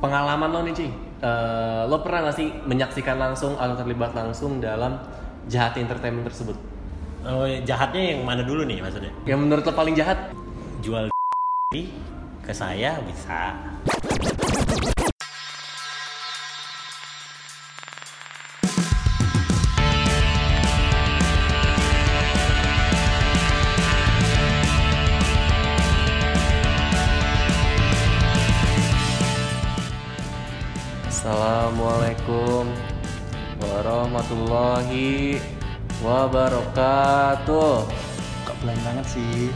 pengalaman lo nih Ci Eh, lo pernah gak sih menyaksikan langsung atau terlibat langsung dalam jahat entertainment tersebut Oh, jahatnya yang mana dulu nih maksudnya? yang menurut lo paling jahat Jual ke saya bisa. Warahmatullahi wabarakatuh Kok pelan banget sih?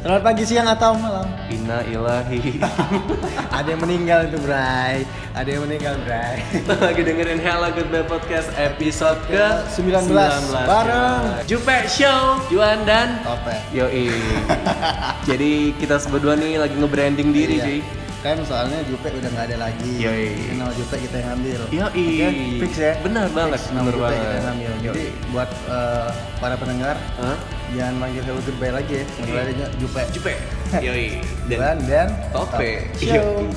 Selamat pagi, siang, atau malam. Inna ilahi Ada yang meninggal itu, Bray. Ada yang meninggal, Bray. Lagi dengerin Hello Goodbye Podcast episode ke 19. Bareng. Jupe Show Juan dan Tope. Yoi Jadi kita berdua nih lagi nge-branding diri Iya. Kan soalnya Jupe udah nggak ada lagi. Yoi. Nama Jupe kita yang ambil. Yoi Oke, fix ya. Benar banget, Fix, nama benar Jupe banget kita yang ambil. Jadi buat eh, para pendengar Hah? jangan manggil Hello Goodbye lagi ya. Manggil aja Jupe. Jupe Yoi Dan dan Tope Show.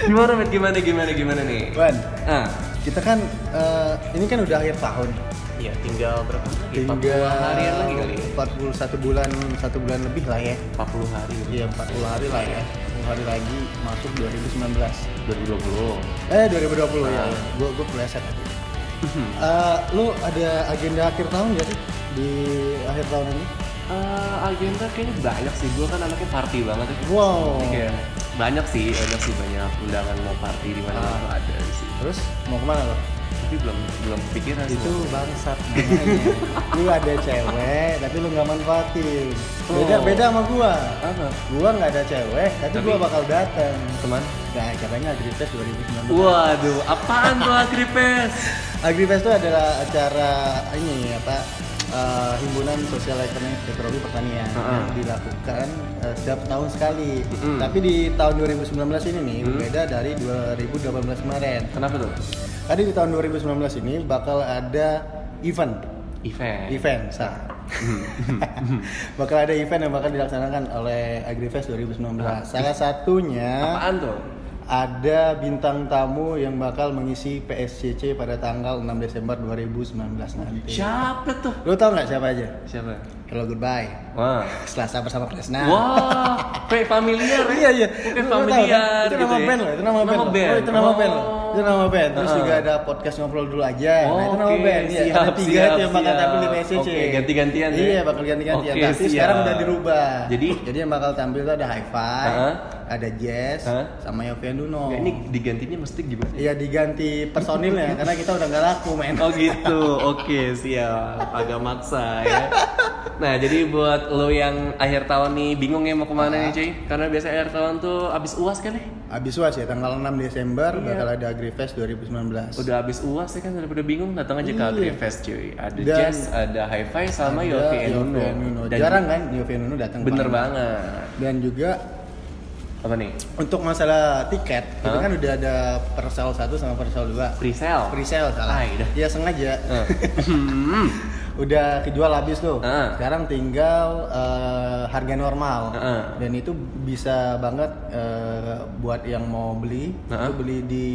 Gimana Met? Gimana gimana gimana nih? Wan, Ah, kita kan eh, ini kan udah akhir tahun. Iya tinggal berapa lagi? Tinggal 40 hari lagi kali ya? 41 bulan, satu bulan lebih lah ya. 40 hari Iya 40 hari lah ya 40 hari lagi masuk 2019 2020 Eh 2020 ya Ah. Gue gue pleset tadi Eh, Lu ada agenda akhir tahun gak sih? Di akhir tahun ini? Eh, agenda kayaknya banyak sih, gue kan anaknya party banget ya Wow Jadi kayak banyak sih, banyak sih banyak undangan mau party di mana mana Ah. ada sih. Terus mau ke mana lo? Tapi belum belum pikiran sih. Itu bangsat namanya Lu ada cewek tapi lu gak manfaatin Beda, Oh. beda sama gua apa? Gua gak ada cewek tapi, Tapi- gua bakal datang Ke mana? Nah caranya Agrifest 2019 Waduh, apaan tuh Agripes? Agrifest itu adalah acara ini apa eh, himpunan sosial ekonomi, ekonomi pertanian Heeh. yang dilakukan eh, setiap tahun sekali. Mm-mm. Tapi di tahun 2019 ini nih Hmm. berbeda dari 2018 kemarin. Kenapa tuh? Tadi di tahun 2019 ini bakal ada event, Event. event, sah. bakal ada event yang bakal dilaksanakan oleh Agrifest 2019. Salah satunya Apaan tuh? Ada bintang tamu yang bakal mengisi PSCC pada tanggal 6 Desember 2019 nanti. Siapa tuh? Lo tau nggak siapa aja? Siapa? Hello goodbye. Wah. Selasa bersama Kresna. Wah, kayak familiar ya? Iya iya. Kayak Lo tau kan? familiar Itu gitu nama ya? band loh. Itu nama, band. Oh, itu nama band. loh. Oh. Itu nama band. Terus Heeh. juga ada podcast ngobrol dulu aja. nah itu nama Oke, band. Iya. siap, ada tiga siap, itu yang bakal tampil di PSCC. Oke, ganti-gantian ya? Iya bakal ganti-gantian. Oke, Tapi siap. sekarang udah dirubah. Jadi? jadi yang bakal tampil tuh ada Hi-Fi, Heeh. Ada Jazz, Heeh. sama Yofian Duno. Ya, ini digantinya mesti gimana? Iya diganti personilnya karena kita udah nggak laku men. Oh gitu, oke siap, agak maksa ya. Nah jadi buat lo yang akhir tahun nih bingung ya mau ke mana nih cuy? Karena biasa akhir tahun tuh abis uas kan ya? Abis UAS ya tanggal 6 Desember Iya. bakal ada Agrifest 2019. Udah abis uas ya kan daripada bingung datang aja ke Iya. Agrifest cuy. Ada Dan- Jazz, ada Hi-Fi sama Ada Yofi and Yofi Uno. and Uno. Dan Jarang kan Yofi and Uno datang. Bener banget. Dan juga Apa nih? untuk masalah tiket itu Hah? kan udah ada persel 1 sama persel 2. Presale. Presale salah. Ah, udah. Ya sengaja. Hmm. udah kejual habis tuh. Ah. Sekarang tinggal eh, harga normal. Ah. Dan itu bisa banget eh, buat yang mau beli, Ah. itu beli di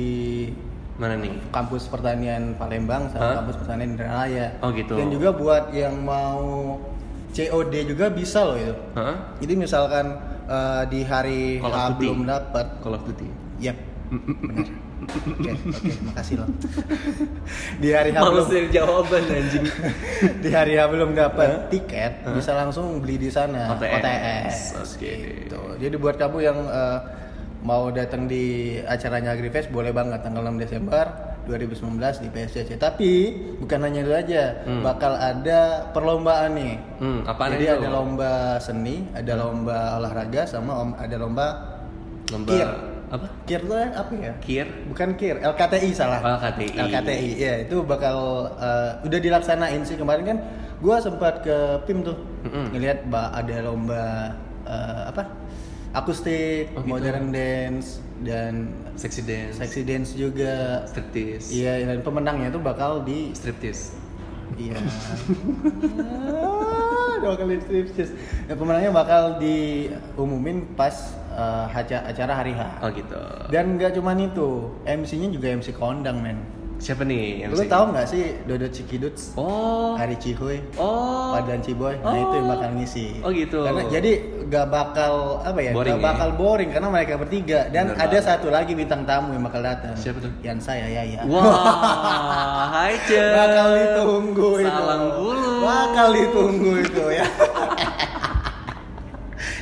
Mana nih? kampus pertanian Palembang sama Hah? kampus pertanian Indralaya. Oh, gitu. Dan juga buat yang mau COD juga bisa loh itu. Hah? Jadi misalkan eh, di hari Call of H Duty. belum dapat, Call of Duty. yep, benar. Oke, oke, makasih loh. di hari H belum, dari jawaban anjing. di hari H belum dapat Hah? tiket, Hah? bisa langsung beli di sana. OTS. Oke. Gitu. Jadi buat kamu yang eh, mau datang di acaranya Agrifest boleh banget tanggal 6 Desember 2019 di PSCC. Tapi bukan hanya itu aja, Hmm. bakal ada perlombaan nih. Hmm, apaan Jadi itu? ada lomba seni, ada lomba olahraga, sama om- ada lomba Lomba Kir. apa? kir tuh apa ya? Kir. Bukan kir, LKTI salah. LKTI. LKTI, ya itu bakal eh, udah dilaksanain sih kemarin kan. Gua sempat ke PIM tuh, Mm-mm. ngelihat ba- ada lomba eh, apa? Akustik, Oh, gitu. modern dance dan Sexy dance. sexy dance juga. Striptease. Iya, dan pemenangnya tuh bakal di Striptease. Iya. Dua kali striptease. Ya, pemenangnya bakal diumumin pas eh, aca- acara hari H. Oh gitu. Dan nggak cuman itu, MC-nya juga MC kondang men. Siapa nih? Lu MC? tahu nggak sih Dodot Cikiduts, Oh. Hari Cihuy, Oh. Padan Ciboy, nah itu yang bakal ngisi. Oh, gitu. Karena jadi nggak bakal apa ya, Boring nggak ya? bakal boring karena mereka bertiga dan Bener ada banget. satu lagi bintang tamu yang bakal datang. Siapa tuh? Yang saya Yaya. Wah, hai Ce. bakal ditunggu itu. Salam dulu. Bakal ditunggu itu ya.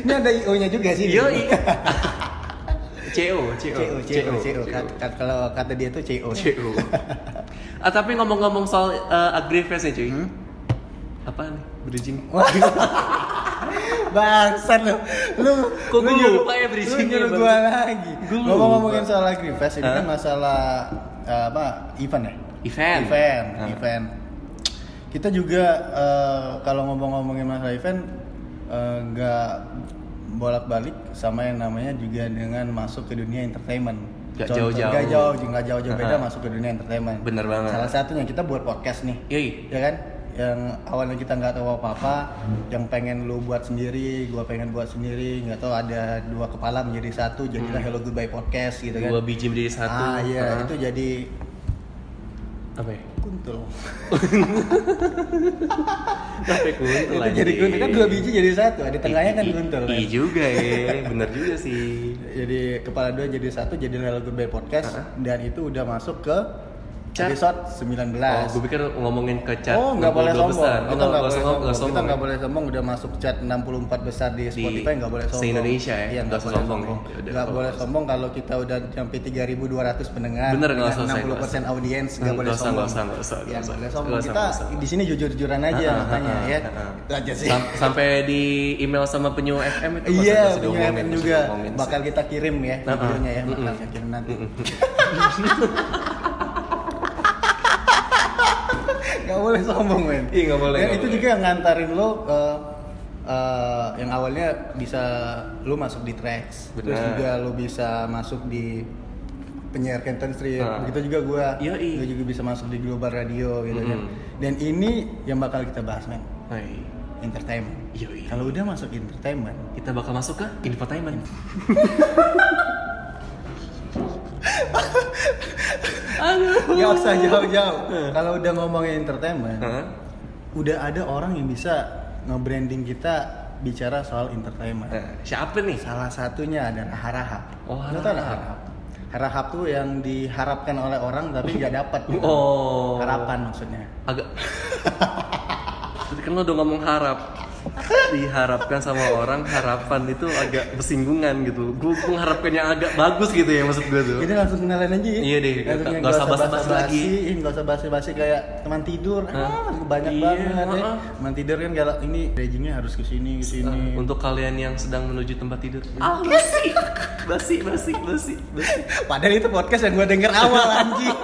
Ini ada IO-nya juga sih. Yoi. CO, CO, CO, CO, Kalau kata dia tuh CO. CO. ah tapi ngomong-ngomong soal uh, Agrifest nih cuy. Hmm? Apa nih? Bridging. Bangsat lu. Lu Kok nyuruh- lupa ya bridging-nya, Lu Bang? gua lagi. Ngomong-ngomongin soal Agrifest ini kan masalah eh, apa? Event ya? Event. Event, Hah. event. Kita juga eh, kalau ngomong-ngomongin masalah event eh, nggak bolak-balik sama yang namanya juga dengan masuk ke dunia entertainment. Contoh- jauh-jauh. nggak jauh, nggak jauh-jauh beda masuk ke dunia entertainment. Bener banget. Salah satunya kita buat podcast nih Yoi. ya kan yang awalnya kita nggak tahu apa apa yang pengen lu buat sendiri gua pengen buat sendiri nggak tahu ada dua kepala menjadi satu jadilah Hello Goodbye podcast gitu kan Hmm. Dua biji menjadi satu. ah iya Hah? itu jadi apa ya? kuntul Sampai kuntul itu jadi kuntul kan dua biji jadi satu di tengahnya kan kuntul? Iya juga ya, bener juga sih. jadi kepala dua jadi satu jadi Goodbye podcast Hah? dan itu udah masuk ke Chat. episode 19 Oh, gue pikir ngomongin ke chat Oh, nggak boleh 62 sombong. besar. Oh, Kita nggak nggak boleh sombong, sombong. nggak Kita nggak boleh sombong. Udah masuk chat 64 besar di Spotify nggak boleh sombong. se-Indonesia ya? Iya, Nggak boleh sombong sombong. ya? Nggak boleh sombong kalau kita udah sampai 3.200 pendengar. Bener, nggak dengan usah, saya 60 persen audiens nggak boleh sombong. nggak usah, nggak usah, Iya, nggak sombong. Kita di sini jujur-jujuran aja makanya ya. Itu aja sih. Sam- sampai di email sama penyu FM itu Iya, diomongin, FM juga bakal kita kirim ya Nah, videonya ya, bakal kita kirim nanti. Gak boleh sombong men. Iya, nggak boleh, Dan nggak itu boleh. juga yang ngantarin lo ke eh, yang awalnya bisa lo masuk di tracks, terus Benar. juga lo bisa masuk di penyiar Canton Street, Ah. begitu juga gua, Yoi. gua juga bisa masuk di Global Radio gitu kan. Mm. Dan ini yang bakal kita bahas men, Hai. entertainment. Yoi. Kalau udah masuk entertainment, Kita bakal masuk ke infotainment. Aduh. Gak usah jauh-jauh. Kalau udah ngomongin entertainment, Hah? udah ada orang yang bisa nge-branding kita bicara soal entertainment. Siapa nih? Salah satunya adalah Harahap. Oh, tau nggak Harahap. Harahap? Harahap tuh yang diharapkan oleh orang tapi nggak dapat. gitu. Oh. Harapan maksudnya. Agak. Tadi kan lo udah ngomong harap. Diharapkan sama orang harapan itu agak bersinggungan gitu. Gue mengharapkan yang agak bagus gitu ya maksud gue tuh. Jadi langsung kenalin aja ya. Iya deh, yang usah basa-basi lagi. Nggak usah basa-basi kayak teman tidur. Ah, banyak Iya, banget ya. Teman tidur kan kalau ini ragingnya harus ke sini ke sini. Ah, Untuk kalian yang sedang menuju tempat tidur. Ah, basi. Basi, basi, basi, basi. Padahal itu podcast yang gue denger awal anjing.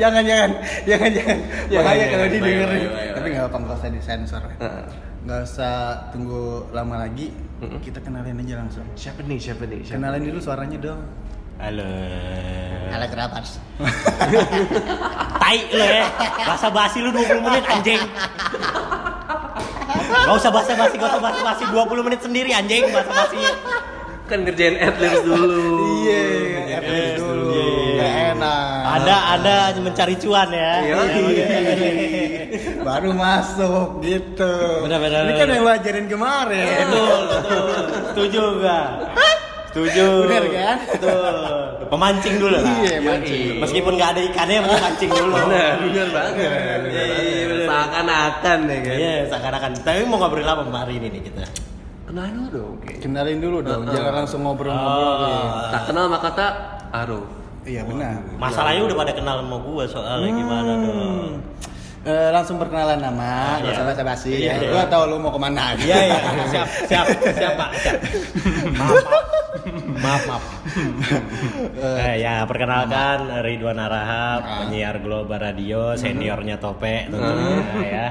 jangan jangan jangan jangan Jangan, bahaya jangan, kalau bahaya, didengerin. Tapi nggak apa nggak usah disensor. Ah. Nggak usah tunggu lama lagi. Mm-mm. Kita kenalin aja langsung. Siapa nih? Siapa nih? Siapa Kenalin nih? dulu suaranya dong. Halo. Halo kerabat. Tai lo ya. Basa basi lu 20 menit anjing. Gak usah basa basi, gak usah basa basi 20 menit sendiri anjing basa basi. Kan ngerjain adlibs dulu. Iya, Ngerjain adlibs dulu. Iya. Nggak enak. Ada ada mencari cuan ya. Iya. Baru masuk gitu. Benar, benar, Ini kan benar. yang lo ajarin kemarin. Betul, betul. Setuju gak? Setuju. Bener kan? Betul. Pemancing dulu lah. Iya, mancing. Meskipun gak ada ikannya, mesti mancing dulu. Benar, benar banget. Iya, iya, benar. Seakan-akan ya kan. Iya, seakan-akan. Tapi mau ngobrol apa hari ini nih kita? Kenalin dulu dong. oke. Kenalin dulu dong, jangan langsung ngobrol-ngobrol. Oh. Tak kenal maka kata Aruf. Iya benar. Masalahnya udah pada kenal sama gue soalnya gimana dong? Eh, langsung perkenalan nama, Iya. gak usah basa-basi. Iya, ya. iya. Gua tahu lu mau ke mana. Iya iya siap siap siap pak siap. Maaf maaf maaf. maaf. Eh, ya perkenalkan Ridwan Arahap Ah. penyiar Global Radio seniornya Tope tentunya ya.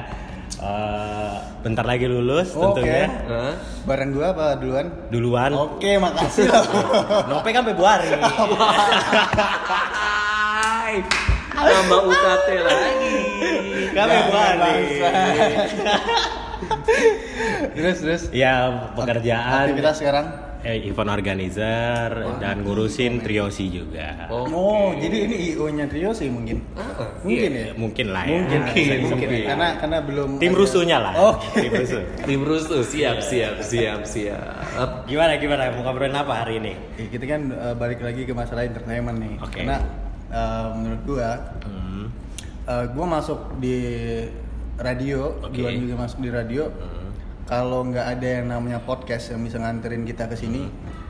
Eh, bentar lagi lulus Oke. tentunya. Hah? Bareng gua apa duluan? Duluan. Oke, makasih loh. Nope kan Februari. Nambah UKT lagi. Februari. Bangsa. terus terus Ya pekerjaan aktivitas sekarang eh, event organizer dan ngurusin triosi juga. Oh, oh jadi ini io nya trio sih mungkin mungkin ya Mungkin lah ya. mungkin Mungkin, mungkin, mungkin. karena karena belum Tim ada- rusuhnya lah. oh Tim rusuh. Tim rusuh siap siap siap siap. Gimana gimana mau ngobrolin apa hari ini? Ya, kita kan eh, balik lagi ke masalah entertainment nih Oke. karena eh, menurut gua Hmm. eh, gua masuk di radio. Juan juga masuk di radio Hmm. kalau nggak ada yang namanya podcast yang bisa nganterin kita ke sini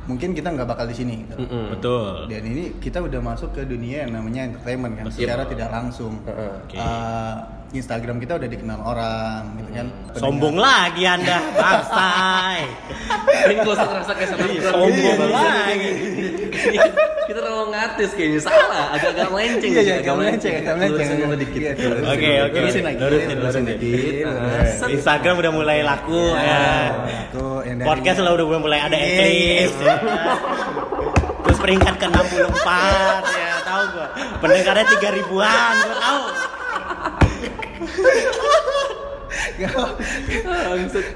mungkin kita nggak bakal di sini gitu. Mm-mm. Betul. dan ini kita udah masuk ke dunia yang namanya entertainment kan Betul. secara tidak langsung Heeh. Oke. Instagram kita udah dikenal orang gitu kan Hmm. Sombong lagi Anda, bangsai. Ini gak usah ngerasa kayak sama Sombong lagi. Kita terlalu ngatis kayaknya salah, agak-agak melenceng. Iya, iya, agak melenceng, agak melenceng. Lurusin dulu dikit. Iya. Oke, oke. Lurusin lagi, Lurusin, lurusin dikit. Ah, Instagram udah mulai laku ya. Tuh, yang dari- Podcast lah udah mulai ada Iya, Eclipse. ya. Terus peringkat ke 64 ya, tahu gua. Pendengarnya 3 ribuan, gua tahu.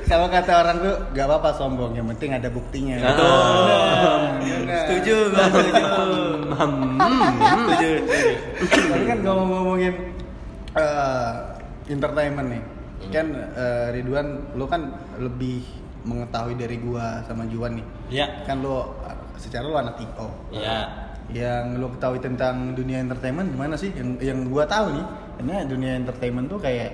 Kalau kata orang tuh gak apa-apa sombong, yang penting ada buktinya. Betul. Benar. Setuju, setuju. Setuju, setuju. Tapi kan kalau ngomongin eh, entertainment nih, kan eh, Ridwan, lu kan lebih mengetahui dari gua sama Juan nih. Ya. Kan lu eh, secara lu anak TO. Ya. Yang lu ketahui tentang dunia entertainment gimana sih? Yang yang gua tahu nih, karena dunia entertainment tuh kayak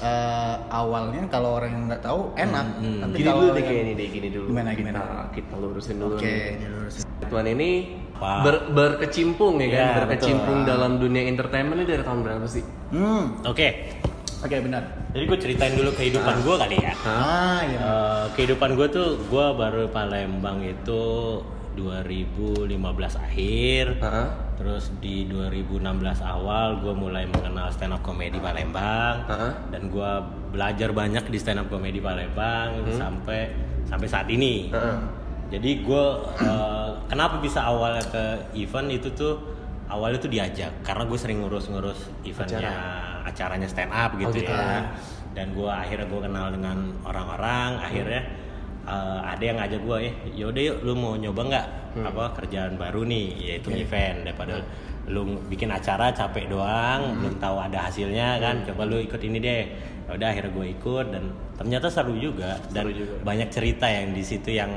eh, awalnya kalau orang yang nggak tahu enak, Hmm, hmm. tapi Gini kalau dulu deh kayak ini deh, gini dulu. Gimana, kita, gimana? Kita lurusin dulu. Oke, nih. dilurusin. Tuan ini Wow. ber- berkecimpung ya kan, Ya, berkecimpung betul. dalam dunia entertainment ini dari tahun berapa sih? Hmm, Oke. oke benar. Jadi gue ceritain dulu kehidupan gue kali ya. Ah, iya. Eh, kehidupan gue tuh gue baru Palembang itu 2015 akhir Heeh. Terus di 2016 awal gue mulai mengenal stand up comedy Palembang. Heeh. dan gue belajar banyak di stand up comedy Palembang sampai sampai saat ini. Heeh. jadi gue eh, kenapa bisa awalnya ke event itu tuh awalnya tuh diajak. Karena gue sering ngurus-ngurus eventnya acaranya stand up gitu, gitu. ya. Ya. dan gue akhirnya gue kenal dengan orang-orang. Akhirnya eh, ada yang ngajak gue eh yaudah yuk lu mau nyoba nggak apa kerjaan baru nih yaitu event daripada lu bikin acara capek doang belum tahu ada hasilnya kan coba lu ikut ini deh udah akhirnya gue ikut dan ternyata seru juga dan banyak cerita yang di situ yang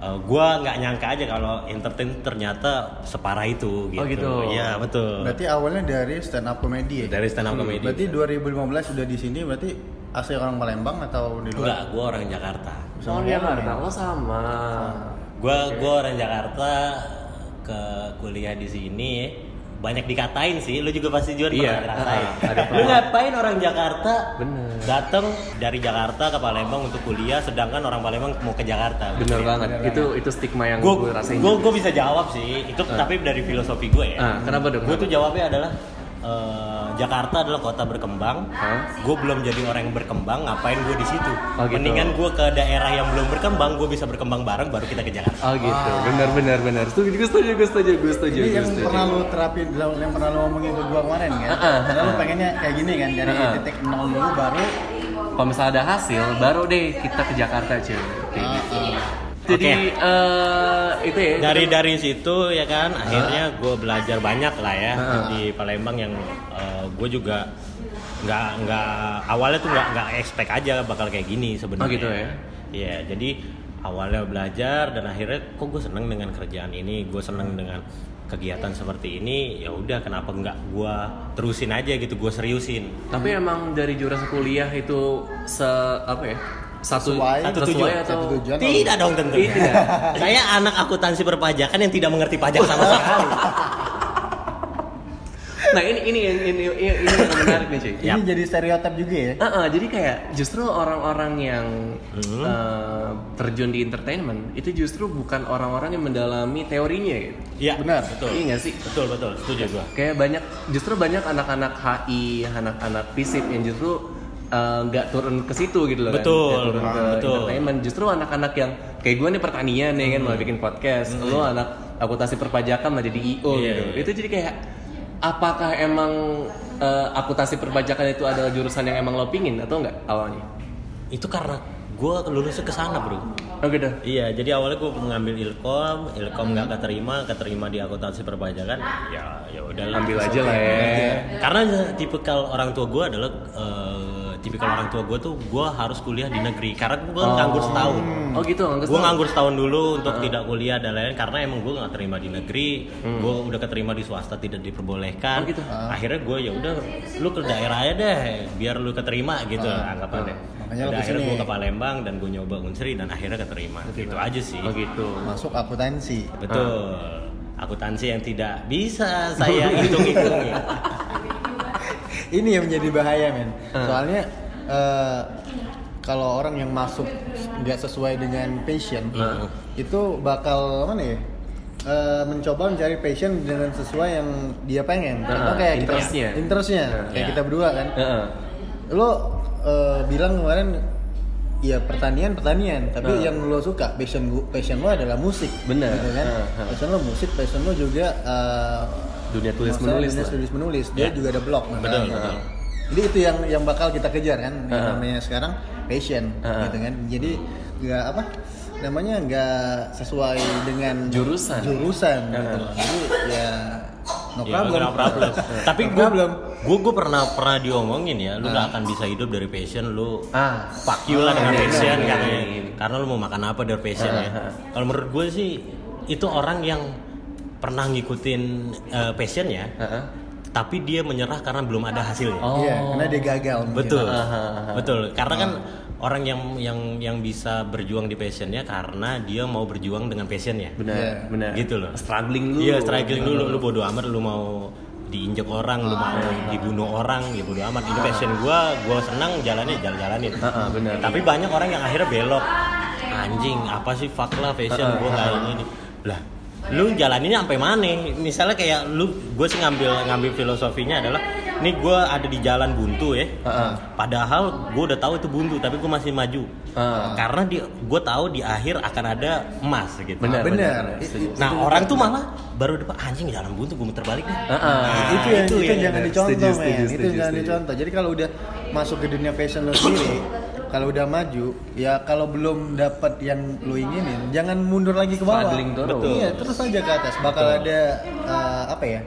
eh, gua nggak nyangka aja kalau entertain ternyata separah itu gitu. Oh, gitu. Iya betul. Berarti awalnya dari stand up comedy ya? dari stand up comedy. Berarti 2015 sudah di sini berarti asli orang Palembang atau di enggak, luar? gua orang Jakarta. Oh, Jakarta, lo sama. Gua gua orang Jakarta ke kuliah di sini banyak dikatain sih, lu juga pasti juga Iya, pernah ngerasain. ah, lu ngapain orang Jakarta Bener. datang dari Jakarta ke Palembang untuk kuliah, sedangkan orang Palembang mau ke Jakarta. Bener banget. Bener itu itu stigma yang gue gue rasain. gue bisa jawab sih itu tapi dari filosofi gue ya Ah, kenapa dong? gue tuh jawabnya adalah eh, Jakarta adalah kota berkembang Hah? gue belum jadi orang yang berkembang ngapain gue di situ Oh, gitu. mendingan gue ke daerah yang belum berkembang gue bisa berkembang bareng baru kita ke Jakarta Oh gitu, benar benar benar. Setuju, gue setuju, gue setuju, gue setuju. Ini gue yang setuju. pernah lu terapin, yang pernah lu ngomongin ke gua kemarin kan? Ah, ah, Karena lu ah. pengennya kayak gini kan, dari ah. titik nol dulu baru Kalau misalnya ada hasil, baru deh kita ke Jakarta cuy. Kayak Ah, gitu. Jadi eh, itu ya. dari dari situ ya kan akhirnya gue belajar banyak lah ya Ah. di Palembang yang gue juga nggak nggak awalnya tuh nggak nggak expect aja bakal kayak gini sebenarnya Oh, gitu ya? Iya jadi awalnya belajar dan akhirnya kok gue seneng dengan kerjaan ini gue seneng dengan kegiatan seperti ini ya udah kenapa nggak gue terusin aja gitu gue seriusin Tapi emang dari jurusan kuliah itu se apa ya? Satu Sesuai. Satu sesuai tujuan, atau satu tujuan. tidak dong tentu Tidak. saya anak akuntansi perpajakan yang tidak mengerti pajak sama sekali Nah ini ini yang ini, ini, ini yang menarik nih cuy. Ini jadi stereotip juga ya? Ah, ah, jadi kayak justru orang-orang yang Hmm. eh, terjun di entertainment itu justru bukan orang-orang yang mendalami teorinya gitu. Iya Benar. betul Iya sih? betul betul setuju gue Kayak banyak justru banyak anak-anak HI, anak-anak FISIP yang justru eh, nggak turun ke situ gitu loh Betul, kan. Nggak turun ke betul. entertainment. Justru anak-anak yang kayak gue nih pertanian nih kan mau bikin podcast. Lo anak akuntansi perpajakan mau jadi IO Iya, gitu. iya. Itu jadi kayak apakah emang eh, akuntansi perpajakan itu adalah jurusan yang emang lo pingin atau enggak awalnya? itu karena gue lulusnya ke sana bro Oh gitu. Iya, jadi awalnya gue mengambil ilkom, ilkom nggak keterima, keterima di akuntansi perpajakan, ya ya udah Ambil aja lah ya. Karena tipikal orang tua gue adalah eh, tipikal orang tua gue tuh gue harus kuliah di negeri, karena gue nganggur setahun. Oh gitu, nganggur Gue nganggur setahun dulu untuk tidak kuliah dan lain-lain karena emang gue nggak terima di negeri, gue udah keterima di swasta tidak diperbolehkan. Oh, gitu. Akhirnya gue ya udah, lu ke daerah aja deh, biar lu keterima gitu anggapannya. Makanya Udah lu akhirnya gue ke Palembang dan gue nyoba unsri dan akhirnya keterima. Gitu aja sih. Oh gitu. Masuk akuntansi. Betul. Akuntansi yang tidak bisa saya hitung-hitung. Ini yang menjadi bahaya men. Soalnya eh, kalau orang yang masuk nggak sesuai dengan passion, Hmm. itu bakal mana ya? Eh, mencoba mencari passion dengan sesuai yang dia pengen. Contoh kayak kita- interestnya. interestnya, kayak Iya. kita berdua kan. Lo eh, bilang kemarin ya pertanian pertanian, tapi Nah. yang lo suka passion gua- passion lo adalah musik. Bener. Gitu kan? Nah, nah. Passion lo musik, passion lo juga eh, Dunia tulis masalah menulis dunia lah. tulis menulis. Dia Ya. juga ada blog. Betul, betul. Jadi itu yang yang bakal kita kejar kan, yang Uh-huh. namanya sekarang passion, Uh-huh. gitu kan. Jadi nggak apa namanya nggak sesuai dengan Jurusan. Jurusan. Uh-huh. gitu. Jadi ya no Ya, problem. no problem. Tapi No problem. gue gue pernah pernah diomongin ya, lu nggak akan bisa hidup dari passion lu. Ah. Fuck you lah dengan Ah, passion iya, iya, iya. Karena lu mau makan apa dari passion ya. Ah, ah. Kalau menurut gue sih itu orang yang pernah ngikutin eh, passion ya, Heeh. tapi dia menyerah karena belum ada hasilnya. Oh. Iya, karena dia gagal. mungkin. Betul, ah. betul. Karena kan orang yang yang yang bisa berjuang di passionnya karena dia mau berjuang dengan passionnya. Benar, Iya. benar. Gitu loh. Struggling dulu. Iya, struggling dulu. Lu bodo amat lu mau diinjek orang, lu mau dibunuh orang, ya bodo amat. Ini passion gua, gua senang jalannya jalan-jalanin. Heeh, benar. Tapi banyak orang yang akhirnya belok. Anjing, apa sih fuck lah passion Heeh, gua kayak ini. Lah, lu jalaninnya sampai mana? Misalnya kayak lu gue sih ngambil ngambil filosofinya adalah nih gue ada di jalan buntu ya. Heeh. Padahal gue udah tahu itu buntu, tapi gue masih maju. Heeh. Karena di gue tahu di akhir akan ada emas gitu. Benar, benar. Nah orang tuh malah baru depan anjing jalan buntu gue muter balik nih. Heeh. itu yang itu, yang jangan dicontoh Setuju, men setuju, itu setuju, jangan setuju. dicontoh jadi kalau udah masuk ke dunia fashion lo sendiri kalau udah maju ya kalau belum dapat yang lo inginin jangan mundur lagi ke bawah Struggling terus. Betul. iya terus aja ke atas bakal ada eh, apa ya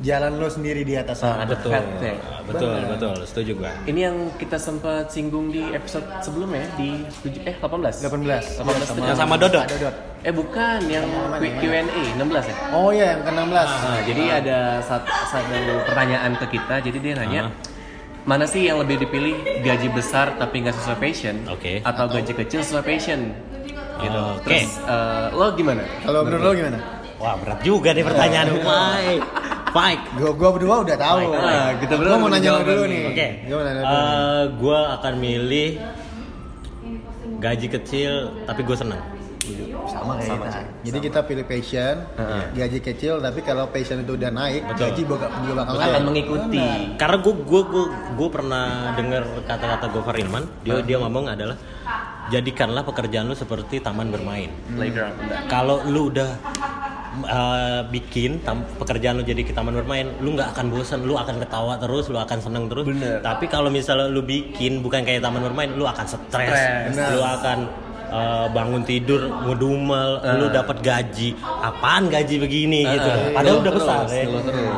jalan lo sendiri di atas Ah, sana. ada Betul, ya. betul, Benar. betul, setuju gue. Ini yang kita sempat singgung di episode sebelumnya di 7, eh 18. 18 18 Yang sama Dodot. Ada Dodot. Eh bukan yang Q&A 16 ya. oh iya yang ke 16 Nah, jadi ada satu, satu pertanyaan ke kita. Jadi dia nanya, mana sih yang lebih dipilih gaji besar tapi nggak sesuai passion, Oke. atau gaji kecil sesuai passion? Gitu. Oke. Terus eh, lo gimana? kalau menurut lo gimana Wah berat juga nih pertanyaan Mike. Mike. gua gua berdua udah tahu Baik, baik. Kita berdua gua mau nanya lo dulu nih. nih Oke. gua nih. Eh, gua akan milih gaji kecil tapi gue seneng. Sama kayak Sama kita. sih. Jadi kita pilih passion, Heeh. gaji kecil, tapi kalau passion itu udah naik, Betul. gaji juga, juga bakal Akan naik. mengikuti. Karena gue gue gue gue pernah dengar kata-kata Gofar Ilman. Dia dia ngomong adalah jadikanlah pekerjaan lu seperti taman bermain. Playground. Benar. Kalau lu udah uh, bikin tam- pekerjaan lu jadi ke taman bermain, lu nggak akan bosan, lu akan ketawa terus, lu akan seneng terus. Bener. Tapi kalau misalnya lu bikin bukan kayak taman bermain, lu akan stres, lu akan uh, bangun tidur ngedumel, lu dapat gaji, apaan gaji begini Uh, gitu. uh, Padahal udah terus, besar ya.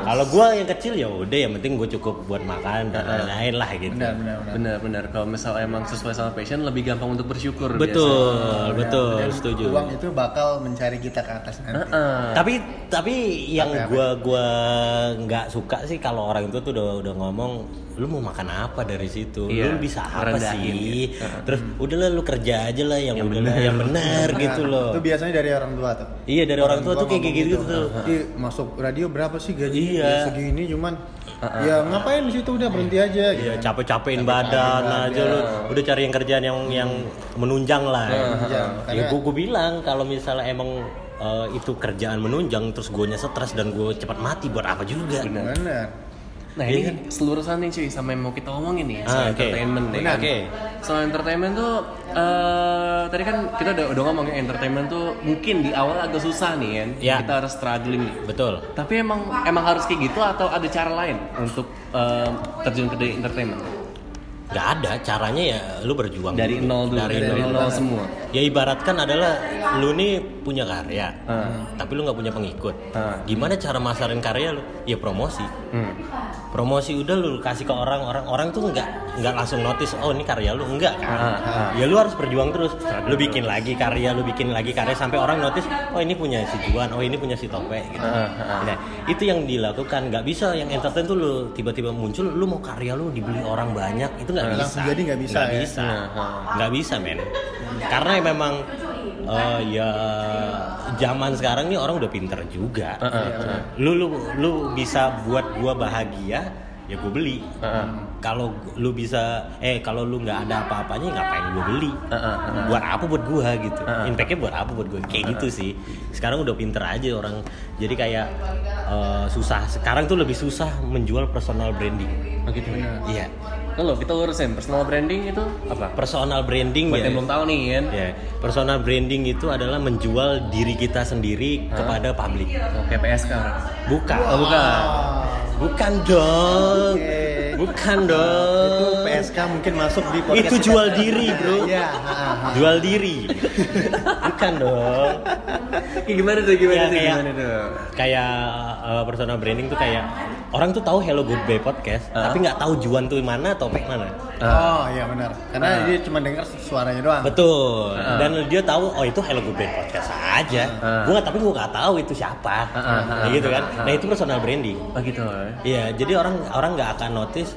Kalau gua yang kecil ya udah, yang penting gue cukup buat makan dan lain-lain lah gitu. Benar, benar, benar. Benar, benar. Kalau misalnya emang sesuai sama passion, lebih gampang untuk bersyukur. Betul, betul, Dan setuju. Uang itu bakal mencari kita ke atas nanti. biasanya. Heeh. tapi tapi yang gua gua nggak suka sih kalau orang itu tuh udah udah ngomong lu mau makan apa dari situ Iya, lu bisa apa sih gitu. terus udahlah lu kerja aja lah yang, Yang udahlah, bener. yang benar gitu loh Itu biasanya dari orang tua tuh. iya dari orang tua tuh kayak ngomong gitu, tuh Ih, masuk radio berapa sih gaji? Iya. Ya, segini cuman ya ngapain di situ udah berhenti aja gitu. Iya capek-capekin badan aja lu udah cari yang kerjaan yang yang menunjang lah Menunjang. ya gua gua bilang kalau misalnya emang eh, itu kerjaan menunjang terus gue stres dan gue cepat mati buat apa juga Benar. Nah ini kan selurusan nih cuy sama yang mau kita omongin nih Ah, soal oke. entertainment nih. Benar. Oke. Soal entertainment tuh eh tadi kan kita udah udah ngomong ya entertainment tuh mungkin di awal agak susah nih kan. Ya. Kita harus struggling nih. betul Tapi emang emang harus kayak gitu atau ada cara lain untuk eh, terjun ke dunia entertainment? nggak ada caranya ya lu berjuang Dari dulu. nol dulu, dari, dari nol, nol semua. ya ibaratkan adalah lu nih punya karya Ah. tapi lu nggak punya pengikut Ah. gimana cara masarin karya lu ya promosi Hmm. promosi udah lu kasih ke orang orang orang tuh nggak nggak langsung notice oh ini karya lu. Enggak kan? Ah, ah. ya lu harus berjuang terus. Lu bikin lagi karya lu bikin lagi karya sampai orang notice oh ini punya si Juan oh ini punya si Tope gitu. Ah, ah. nah itu yang dilakukan. Nggak bisa yang entertain tuh lu tiba-tiba muncul lu mau karya lu dibeli orang banyak itu nggak bisa. Jadi nggak bisa nggak ya? bisa. Nggak bisa men. Karena memang eh, ya zaman sekarang nih orang udah pinter juga. Ah, gitu. lu lu lu bisa buat gua bahagia ya gue beli. Ah, ah. kalau lu bisa eh kalau lu nggak ada apa-apanya ngapain gue beli? Ah, ah. buat apa buat gua gitu. Ah, ah. impactnya buat apa buat gue kayak gitu sih. Sekarang udah pinter aja orang. Jadi kayak eh, susah. Sekarang tuh lebih susah menjual personal branding. Oh gitu ya. iya Kalau kita urusin personal branding itu apa? personal branding Buat ya yang belum tahu nih kan. Ya, personal branding itu adalah menjual diri kita sendiri kepada publik. Oh, kayak PSK. Bukan. Oh, bukan. Bukan dong. Oke. Bukan Itu dong. PSK mungkin masuk di podcast Itu kita. jual diri, Bro. Iya. Jual diri. Bukan dong. Kayak gimana tuh? Gimana Ya, tuh? kayak- Gimana tuh? Kayak uh, personal branding tuh kayak orang tuh tahu Hello Goodbye podcast, Ah. tapi nggak tahu Juan tuh mana, Topek mana. Oh iya benar. Karena Ah. dia cuma dengar suaranya doang. Betul. Ah. Dan dia tahu oh itu Hello Goodbye podcast aja. Ah. Gua tapi gua nggak tahu itu siapa. Ah, ah, ah, Kayak gitu kan. ah, ah. Nah, itu personal branding. Oh gitu. ya. Iya, jadi orang orang nggak akan notice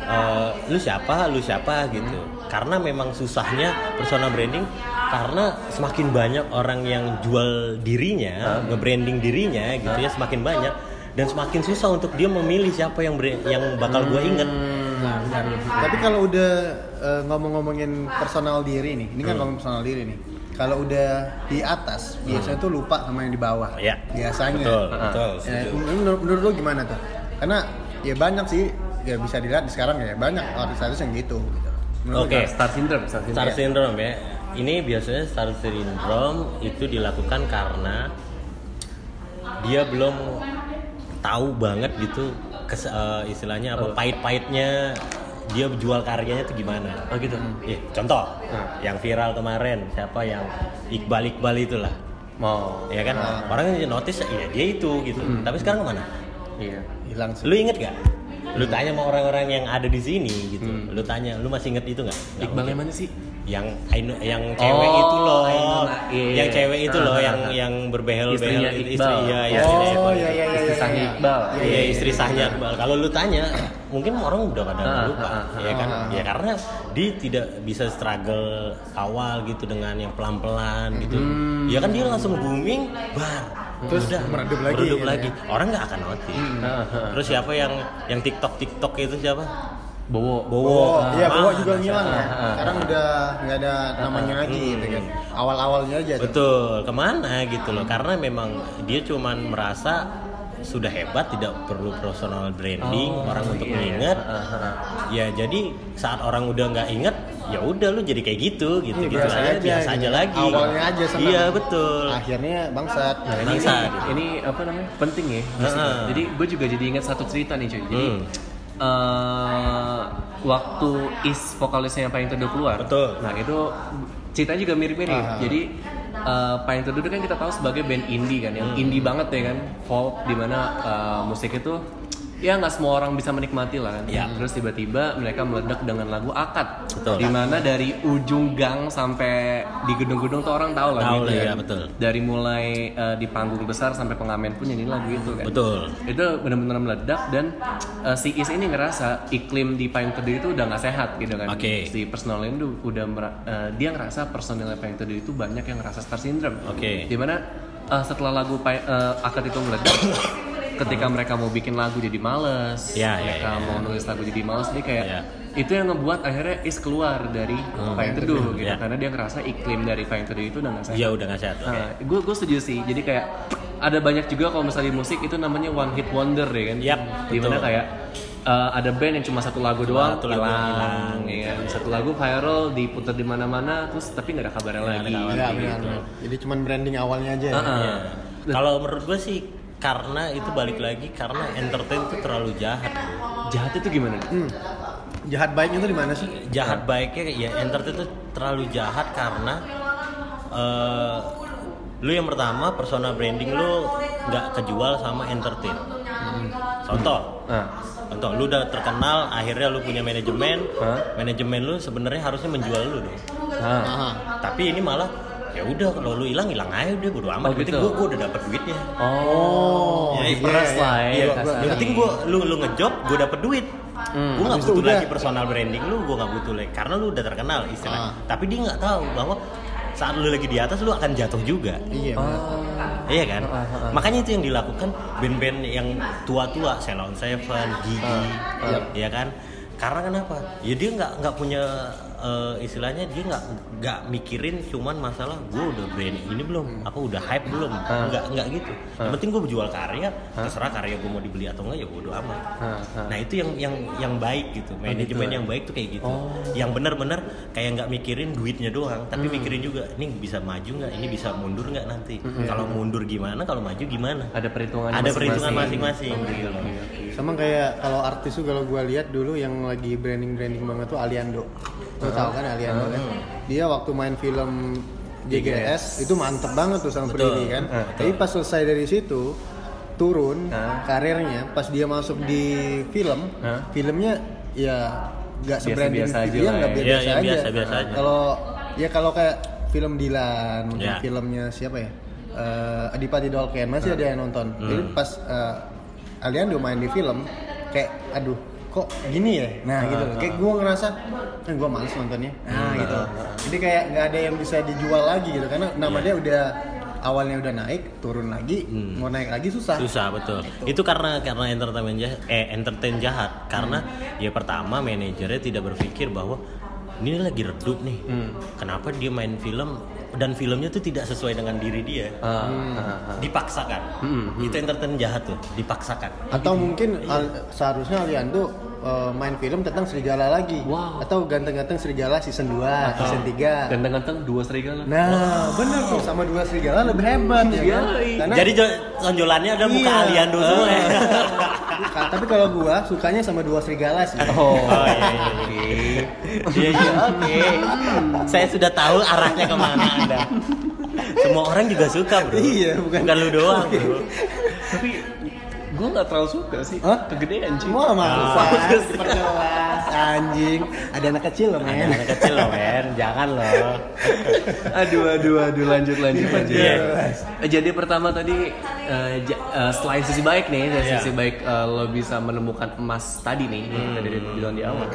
eh, lu siapa, lu siapa gitu. Karena memang susahnya personal branding karena semakin banyak orang yang jual dirinya, nge-branding dirinya gitu ya semakin banyak dan semakin susah untuk dia memilih siapa yang yang bakal gua inget. Nah, benar. Tapi kalau udah eh, ngomong-ngomongin personal diri nih, ini kan Hmm. ngomong personal diri nih. Kalau udah di atas, biasanya tuh lupa sama yang di bawah. Ya. Biasanya. Betul, betul. Ya, setuju. menurut, menurut lu gimana tuh? Karena ya banyak sih, ya bisa dilihat di sekarang ya banyak artis-artis yang gitu. gitu. Oke. gimana? Star syndrome, star syndrome. Star syndrome ya. Ini biasanya star syndrome itu dilakukan karena dia belum tahu banget gitu kes, eh, istilahnya apa pahit-pahitnya dia jual karyanya tuh gimana. Oh gitu. Ya, contoh Hmm. yang viral kemarin siapa yang Iqbal Iqbal itulah. Mau. Ya kan orang yang notice ya dia itu gitu. Tapi sekarang ke mana? Iya. Hilang sih. Lu inget gak? Lu tanya sama orang-orang yang ada di sini gitu. Lu tanya, lu masih inget itu nggak? Iqbal yang mana sih? Yang Ainu, yang cewek Oh, itu loh Ainun, iya, yang iya. cewek itu loh yang yang berbehel Istrinya behel Iqbal. istri ya, ya, Oh, istri- iya, iya, iya, Istri sahnya. Iqbal. Iya, istri sahnya Iqbal. Kalau lu tanya, mungkin orang udah pada lupa, ah, ah, ya kan? ah, ah. Ya karena dia tidak bisa struggle awal gitu dengan yang pelan-pelan gitu. Ya kan dia langsung booming, bar. Terus Udah, meredup lagi meredup lagi. ya. Orang nggak akan notice. Ah. Terus siapa yang yang TikTok TikTok itu siapa? Bowo. Bowo. Iya bawa Ah, juga ngilang ya. ah, ah. Sekarang udah nggak ada namanya lagi gitu kan. Awal-awalnya aja. tuh. Betul, ke mana gitu loh? Karena memang dia cuman merasa sudah hebat, tidak perlu personal branding, Oh, orang untuk iya, iya. mengingat. Ah, ah, ah. Ya jadi saat orang udah nggak inget, ya udah lu jadi kayak gitu, gitu, Iya, gitu biasa aja, aja, biasa gitu. aja lagi. Awalnya aja senang. Iya betul. Akhirnya bangsat. Nah, ini, Bangsa, ini, gitu. ini apa namanya penting ya. sini. Heeh. Jadi gue juga jadi ingat satu cerita nih cuy. Jadi Hmm. Eh, waktu is vokalisnya yang paling teduh keluar. Betul. Nah itu ceritanya juga mirip-mirip. Ah. Jadi eh, paling teduh itu kan kita tahu sebagai band indie kan, yang Hmm. indie banget ya kan, folk di mana eh, musik itu ya nggak semua orang bisa menikmati lah kan. Ya. Terus tiba-tiba mereka meledak dengan lagu Akad. Betul. Di mana dari ujung gang sampai di gedung-gedung tuh orang tahu lagu Tahu itu lah, kan. ya, betul. Dari mulai eh, di panggung besar sampai pengamen pun nyanyi lagu itu kan. Betul. Itu benar-benar meledak dan eh, si Is ini ngerasa iklim di Payung Teduh itu udah nggak sehat gitu kan. Oke. Si personal itu udah eh, dia ngerasa personilnya Payung Teduh itu banyak yang ngerasa star syndrome. Oke. Di mana eh, setelah lagu eh, akad itu meledak ketika mereka mau bikin lagu jadi males, Ya, ya, mereka ya, ya. mau nulis lagu jadi males, dia kayak Ya. itu yang ngebuat akhirnya Is keluar dari Payung Teduh gitu, Ya. karena dia ngerasa iklim dari Payung Teduh itu udah nggak sehat. Iya udah nggak sehat. Nah, gue gue setuju sih. Jadi kayak ada banyak juga kalau misalnya di musik itu namanya one hit wonder ya kan. Yap, Di mana betul. kayak uh, ada band yang cuma satu lagu doang satu lagu hilang, hilang, ya kan. Satu lagu viral diputar di mana-mana terus tapi nggak ada kabarnya ada lagi. kabar. Iya gitu. benar. Jadi cuman branding awalnya aja. ya. Ah, ah. Iya. Kalau menurut gue sih karena itu balik lagi karena entertain itu terlalu jahat. bro. Jahat itu gimana? Hmm. Jahat baiknya tuh di mana sih? jahat baiknya ya entertain itu terlalu jahat karena eh, lu yang pertama persona branding lu nggak kejual sama entertain contoh Nah, contoh lu udah terkenal akhirnya lu punya manajemen Hah? manajemen lu sebenarnya harusnya menjual lu dong nah. Aha. tapi ini malah ya udah kalau lu hilang hilang aja udah bodo amat Oh, gitu. gua, gua udah dapet duitnya Oh, Ya, diperas iya, lah ya. Iya, kasarnya. yang penting gua lu lu ngejob gua dapet duit Hmm. gue nggak butuh udah. lagi personal branding lu gue nggak butuh lagi karena lu udah terkenal istilahnya Ah. tapi dia nggak tahu bahwa saat lu lagi di atas lu akan jatuh juga Iya. Oh. iya kan Ah, ah, ah. makanya itu yang dilakukan band-band yang tua-tua Ceylon Seven Gigi Ah, ya kan karena kenapa ya dia nggak nggak punya eh, istilahnya dia nggak nggak mikirin cuman masalah gue udah brand ini belum? Apa udah hype belum? Nggak nggak gitu. Yang penting gue berjual karya terserah karya gue mau dibeli atau enggak ya bodo amat. Ah. Nah itu yang yang yang baik gitu, manajemen gitu. yang baik tuh kayak gitu, Oh. yang benar-benar kayak nggak mikirin duitnya doang, tapi Hmm. mikirin juga, ini bisa maju nggak, ini bisa mundur nggak nanti, kalau mundur gimana, kalau maju gimana, Ada perhitungan ada perhitungan masing-masing. Oke, gitu. Loh. Sama kayak kalau artis tuh kalau gua lihat dulu yang lagi branding branding banget tuh Aliando. Lo tau kan Aliando kan? Dia waktu main film JGS itu mantep banget tuh sama. Prilly kan. Ah, Tapi pas selesai dari situ turun Ah. karirnya pas dia masuk di film, Ah. filmnya ya nggak sebranding Biasa-biasa aja dia lah nggak ya. biasa, Iya, iya, aja. Kalau ya kalau kayak film Dilan, mungkin Ya. filmnya siapa ya? Eh, Adipati Dolken masih ada yang nonton. Hmm. Jadi pas eh, Aliando main di film kayak aduh kok gini ya? Nah gitu. Loh kayak gue ngerasa kan gue males nontonnya. Nah gitu. Jadi kayak nggak ada yang bisa dijual lagi gitu karena nama dia udah awalnya udah naik turun lagi mau naik lagi susah. Susah betul. Itu karena karena entertainment jahat, eh entertain jahat. Karena ya pertama manajernya tidak berpikir bahwa ini lagi redup nih. Hmm. Kenapa dia main film dan filmnya tuh tidak sesuai dengan diri dia. Ah, ah, ah. Dipaksakan. Hmm, hmm. Itu entertain jahat tuh, dipaksakan. atau mungkin al- seharusnya Aliando eh, main film tentang serigala lagi Wow. atau ganteng-ganteng serigala season 2 season 3 Ganteng-ganteng dua serigala. nah bener tuh sama dua serigala lebih hebat ya kan karena Jadi jo- tonjolannya ada muka Iya. Aliando semua ya. Ka- tapi kalau gua sukanya sama dua serigala sih Oh, Oh iya iya iya. Iya iya oke. Saya sudah tahu arahnya ke mana anda. Semua orang juga suka bro. Iya, bukan- bukan lu doang bro. Tapi gue nggak terlalu suka sih. Hah? Kegedean sih. Semua mah Ah. Fas, diperjelas anjing. Ada anak kecil loh, Ada men. anak kecil loh men, jangan loh. aduh aduh aduh lanjut lanjut lanjut. Iya. Eh, Jadi pertama tadi eh, ja- eh, selain sisi baik nih, dari Iya. sisi baik eh, lo bisa menemukan emas tadi nih yang tadi bilang di awal.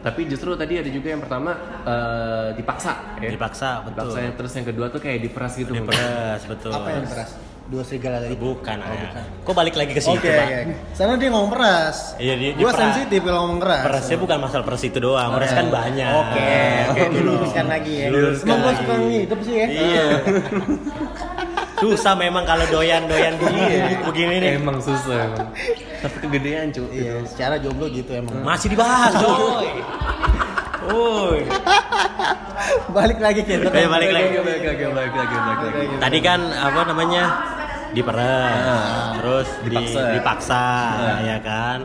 Tapi justru tadi ada juga yang pertama eh, dipaksa. ya. Dipaksa betul. Dipaksa terus yang kedua tuh kayak diperas gitu. Diperas betul. Apa yang peras? Dua serigala tadi. Bukan Oh, ya. bukan. Kok balik lagi ke situ Oke, Pak? oke. Sana dia ngomong peras. Iya, dia- Gua dia peras. sensitif kalau ngomong keras. Perasnya bukan masalah peras itu doang, peras kan banyak. Oke, oke, diluruskan lagi ya. Diluruskan Emang gua lagi. suka ngintip sih ya. Iya. Susah memang kalau doyan-doyan begini, begini nih. Emang susah emang. Tapi kegedean cuy. Iya, secara jomblo gitu emang. Masih dibahas, coy. Woi. Balik lagi ke Eh, balik lagi. Balik lagi, balik lagi, balik lagi. Tadi kan apa namanya? Diperas, terus di- Dipaksa. dipaksa, ya kan.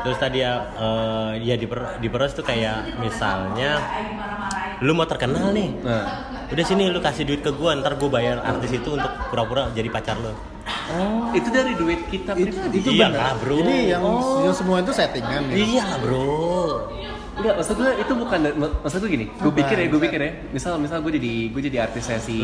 Terus tadi ya eh, ya diper, diperas tuh kayak misalnya lu mau terkenal nih. Nah, Udah sini lu kasih duit ke gua, ntar gua bayar artis itu untuk pura-pura jadi pacar lu. oh, itu dari duit kita Itu, itu Iya benar. lah, bro. Jadi yang, Oh. yang semua itu settingan ya. Iya Bro. Enggak, maksud gue itu bukan mak- maksud gue gini. Gue pikir ya, gue pikir ya. Misal misal gue jadi gue jadi artisnya si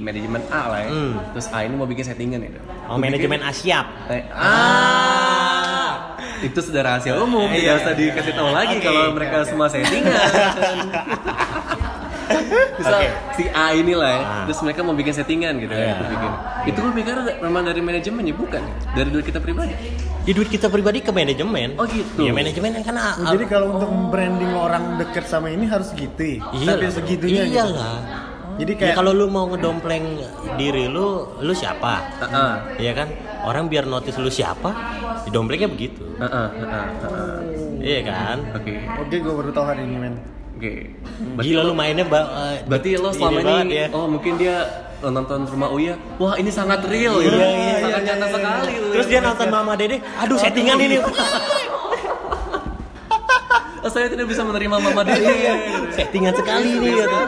manajemen A lah ya. Hmm. Terus A ini mau bikin settingan gitu. Oh, Gua manajemen pikir- Asyap. Eh, ah. Itu sudah rahasia umum, Iya. tidak usah dikasih tahu lagi Oke, kalau mereka oke. semua settingan. Misal Oke. si A ini lah ya, Ah. terus mereka mau bikin settingan gitu Iya. ya, gue bikin. Itu gue pikir memang dari manajemen ya, bukan? Dari duit kita pribadi. Ya duit kita pribadi ke manajemen. Oh, gitu. Ya manajemen yang kan Oh, jadi kalau untuk branding orang deket sama ini harus gitu ya? Iyalah. Sampai segitunya gitu. Iyalah. Jadi Ya kayak kalau lu mau ngedompleng diri lu, lu siapa? Heeh. Iya kan? Orang biar notice lu siapa, didomplengnya begitu. Heeh, heeh, heeh. Iya kan? Oke. Oke, gue baru tahu hari ini men. Oke. Gila lu mainnya ba- eh, Berarti lo selama ini banget ini, ya. oh mungkin dia nonton rumah Uya, wah ini sangat real ya, Iya, iya, sangat iya, nyata iya, sekali. Terus dia nonton Mama Dede, aduh settingan ini. Saya tidak bisa menerima mama Dede. Settingan sekali nih gitu.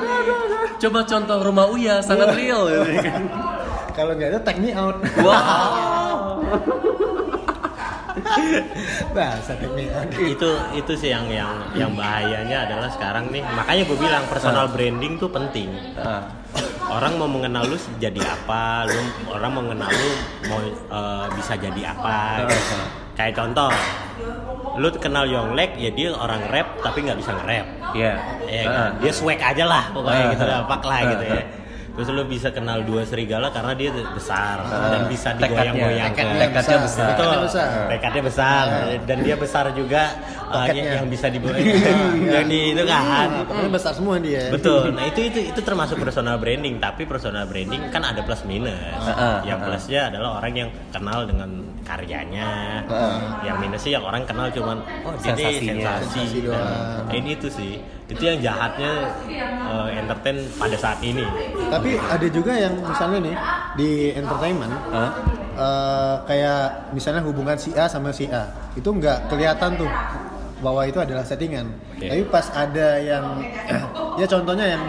Coba contoh rumah Uya sangat real. gitu kan. Kalau nggak ada take me out. Wow. Bahasa out. itu itu sih yang yang yang bahayanya adalah sekarang nih makanya gue bilang personal branding tuh penting Ah. orang mau mengenal lu jadi apa lu orang mau mengenal lu mau eh, bisa jadi apa gitu. kayak contoh lu kenal Yonglek ya dia orang rap tapi nggak bisa nge-rap Iya. ya Ah. kan? dia swag aja lah pokoknya Ah. gitu lah pak lah Ah. gitu ya terus lu bisa kenal dua serigala karena dia besar dan bisa digoyang-goyang Tekadnya Tekadnya besar. Betul. Tekadnya besar. Tekadnya besar dan dia besar juga uh, yang bisa dibawa yang di itu kan. Pokoknya besar semua dia. Betul. Nah, itu itu itu termasuk personal branding, tapi personal branding kan ada plus minus. Heeh, yang plusnya adalah orang yang kenal dengan karyanya. Yang minusnya yang orang kenal cuman oh Sensasinya. sensasi. Sensasi. Nah, ini itu sih. Itu yang jahatnya uh, entertain pada saat ini. Tapi ada juga yang misalnya nih di entertainment eh, kayak misalnya hubungan si A sama si A itu nggak kelihatan tuh bahwa itu adalah settingan. Oke. Tapi pas ada yang ya contohnya yang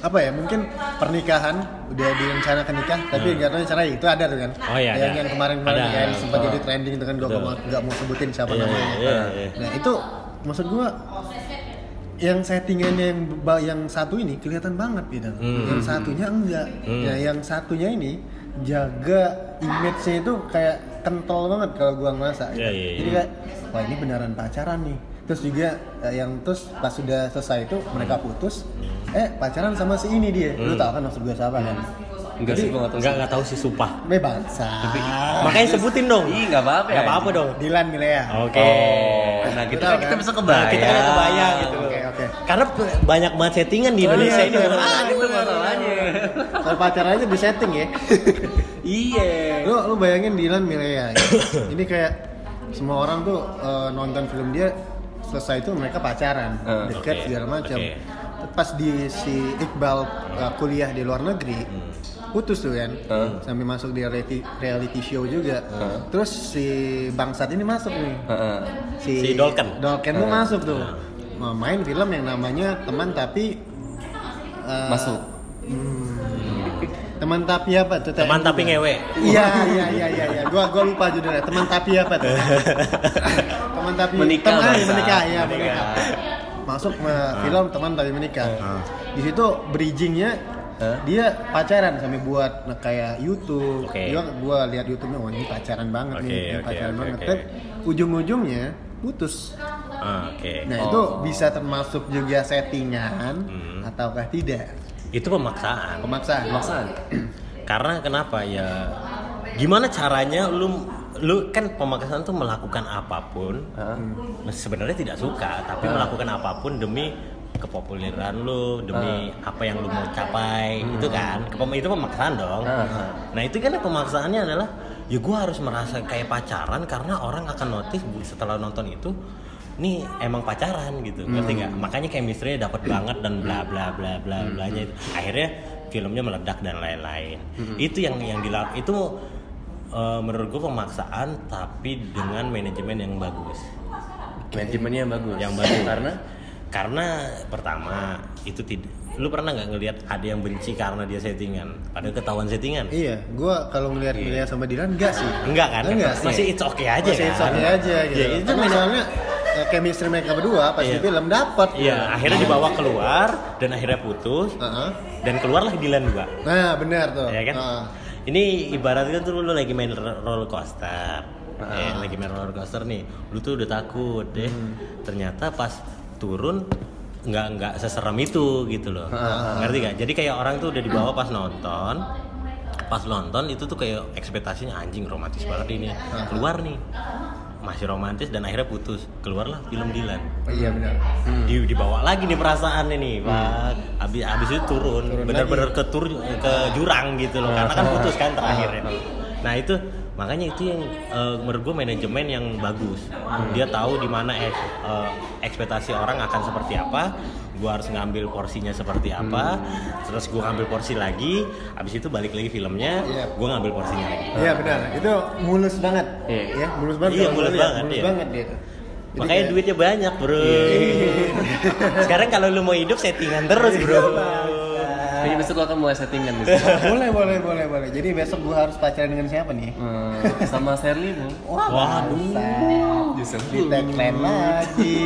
apa ya mungkin pernikahan udah direncanakan nikah tapi nggak tahu cerai itu ada tuh kan Oh, iya, yang ada. yang kemarin-kemarin Ada. yang sempat jadi trending itu kan gue mau nggak mau sebutin siapa Iya, namanya iya, iya. nah itu maksud gua yang settingannya yang yang satu ini kelihatan banget gitu Hmm. yang satunya enggak Hmm. nah yang satunya ini jaga image-nya itu kayak kental banget kalau gua ngerasa Iya, iya, jadi iya. kayak wah ini beneran pacaran nih terus juga eh, yang terus pas sudah selesai itu mereka putus eh pacaran sama si ini dia lu Hmm. tau kan maksud gua siapa kan Enggak sih, gua nggak tahu. Enggak enggak tahu sih sumpah. bebas Makanya sebutin dong. Ih, nggak apa-apa. Enggak apa-apa dong. Dilan Milea Oke. Oh, nah gitu Tahu kan kita kan? bisa kebayang. Nah, kita kan kebayang gitu. Karena banyak banget settingan di Oh, Indonesia iya, ini. Ah, itu masalahnya. Kalau pacaran aja di setting ya Iya. lu lu bayangin Dilan Milea ya. ini kayak semua orang tuh eh, nonton film dia selesai itu mereka pacaran Eh, deket oke, segala macam oke. pas di si Iqbal eh, kuliah di luar negeri putus tuh kan Eh. sampai masuk di reality, reality show juga Eh. terus si bangsat ini masuk nih Heeh. si, Si Dolken. Dolken tuh masuk tuh Mau main film yang namanya teman tapi eh, Masuk. hmm, teman tapi apa tuh Teman tapi ngewe. Iya iya iya iya iya. Gua gua lupa judulnya. Teman tapi apa tuh? teman tapi Menikah, teman ah, menikah ya Menikah. menikah. Masuk eh, film teman tapi menikah. Di situ bridgingnya Hah? dia pacaran sampai buat nah, kayak YouTube. Oke. Gua gua lihat YouTube-nya wah ini pacaran banget Oke, nih, ini oke, pacaran oke, banget. Tapi ujung-ujungnya putus. Oke. Nah, Oh. itu bisa termasuk juga settingan Hmm. ataukah tidak? Itu pemaksaan. Pemaksaan. Maksaan. Karena kenapa ya? Gimana caranya lu lu kan pemaksaan tuh melakukan apa pun Heeh. sebenarnya tidak suka tapi melakukan apa pun demi kepopuleran lu demi apa yang lu mau capai itu kan Kepem- itu pemaksaan dong Ah. nah itu kan pemaksaannya adalah ya gua harus merasa kayak pacaran karena orang akan notice setelah nonton itu nih emang pacaran gitu. Ngerti nggak? Makanya chemistry-nya dapat banget dan bla bla bla bla blanya itu. Akhirnya filmnya meledak dan lain-lain. Itu yang yang dilak itu eh, menurut gua pemaksaan tapi dengan manajemen yang bagus. Manajemennya yang bagus. yang bagus. Karena? Karena pertama itu tidak lu pernah nggak ngelihat ada yang benci karena dia settingan padahal ketahuan settingan Iya, gua kalau ngelihat Iya. Milea sama Dilan enggak sih. enggak kan Enggak sih. masih it's okay aja Masih kan it's okay aja gitu. ya, itu soalnya eh, chemistry mereka berdua pas Iya. di film dapat. iya akhirnya dibawa keluar dan akhirnya putus Heeh. dan keluarlah Dilan juga Nah, benar tuh. ya kan Heeh. ini ibaratnya tuh lu lagi main ro- roller coaster Eh, lagi main roller coaster nih lu tuh udah takut deh Hmm. ternyata pas turun nggak nggak seserem itu gitu loh. Ngerti gak jadi kayak orang tuh udah dibawa pas nonton pas nonton itu tuh kayak ekspektasinya anjing romantis banget ini. Keluar nih. Masih romantis dan akhirnya putus. Keluarlah film Dilan Oh, iya benar. di dibawa lagi nih perasaan ini pak abis abis itu turun, Turun benar-benar ke tur ke jurang gitu loh. Karena kan putus kan terakhirnya. Nah itu makanya itu yang eh, menurut gue manajemen yang bagus dia tahu di mana ek- eh, ekspektasi orang akan seperti apa gue harus ngambil porsinya seperti apa terus gue ngambil porsi lagi abis itu balik lagi filmnya Iya. gue ngambil porsinya lagi Iya benar. Itu mulus banget. Iya. Ya, mulus banget. Iya, mulus lihat. banget, Mulus iya. banget dia. tuh. Jadi Makanya kayak- duitnya banyak bro. Sekarang kalau lu mau hidup settingan terus bro. Kayaknya besok lo akan mulai settingan di boleh, boleh, boleh, boleh. Jadi besok gua harus pacaran dengan siapa nih? Hmm, sama Sherly bu. Waduh. Justru. Di tagline lagi.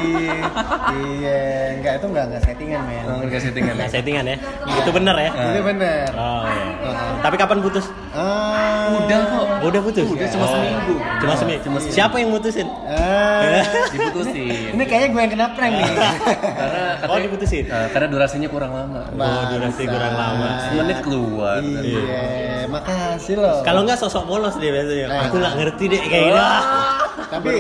iya, enggak itu enggak enggak settingan, men. Oh, nggak settingan ya? Nah, settingan ya. Itu bener ya. Itu bener. Oh iya. Tapi kapan putus? Ah. Udah kok. Udah putus. Udah, cuma Oh. seminggu. Cuma seminggu. Cuma seminggu. Siapa yang mutusin? Ah. Diputusin. Ini kayaknya gue yang kena prank nih. Karena Oh diputusin. Eh, karena durasinya kurang lama. Oh, durasi kurang lama. Semenit keluar. Iya, makasih loh. Kalau nggak sosok polos dia biasanya. Eh. Aku nggak ngerti deh kayak gitu. tapi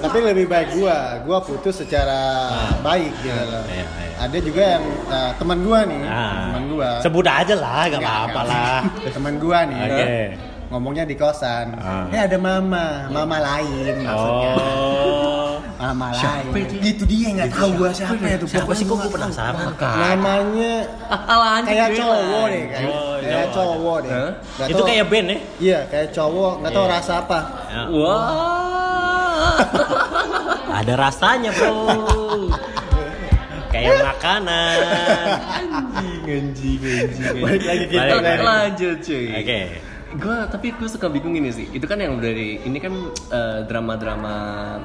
tapi lebih baik gua, gua putus secara baik gitu loh. Iya, iya. Ada juga yang eh, teman gua nih, Ah. teman gua. Sebut aja lah, nggak Nggak, apa-apa lah. Teman gua nih. Oke. Ngomongnya di kosan. Ah. Eh ada mama, mama lain maksudnya. Oh. Mama lain. Gitu dia nggak tahu gua siapa itu. Siapa sih kok gue Pokoknya penasaran? Namanya kayak cowok deh, kayak, Oh, kayak cowok. cowok deh. Nggak Itu tahu- kayak band ya? Iya, kayak cowok, nggak tahu Iya. rasa apa. Ya. Wah. Ada rasanya bro. kayak makanan. Anjing, anjing, Balik lagi kita Balik. Lanjut cuy. Oke. Gue tapi gue suka bingung ini sih. Itu kan yang dari ini kan eh, drama-drama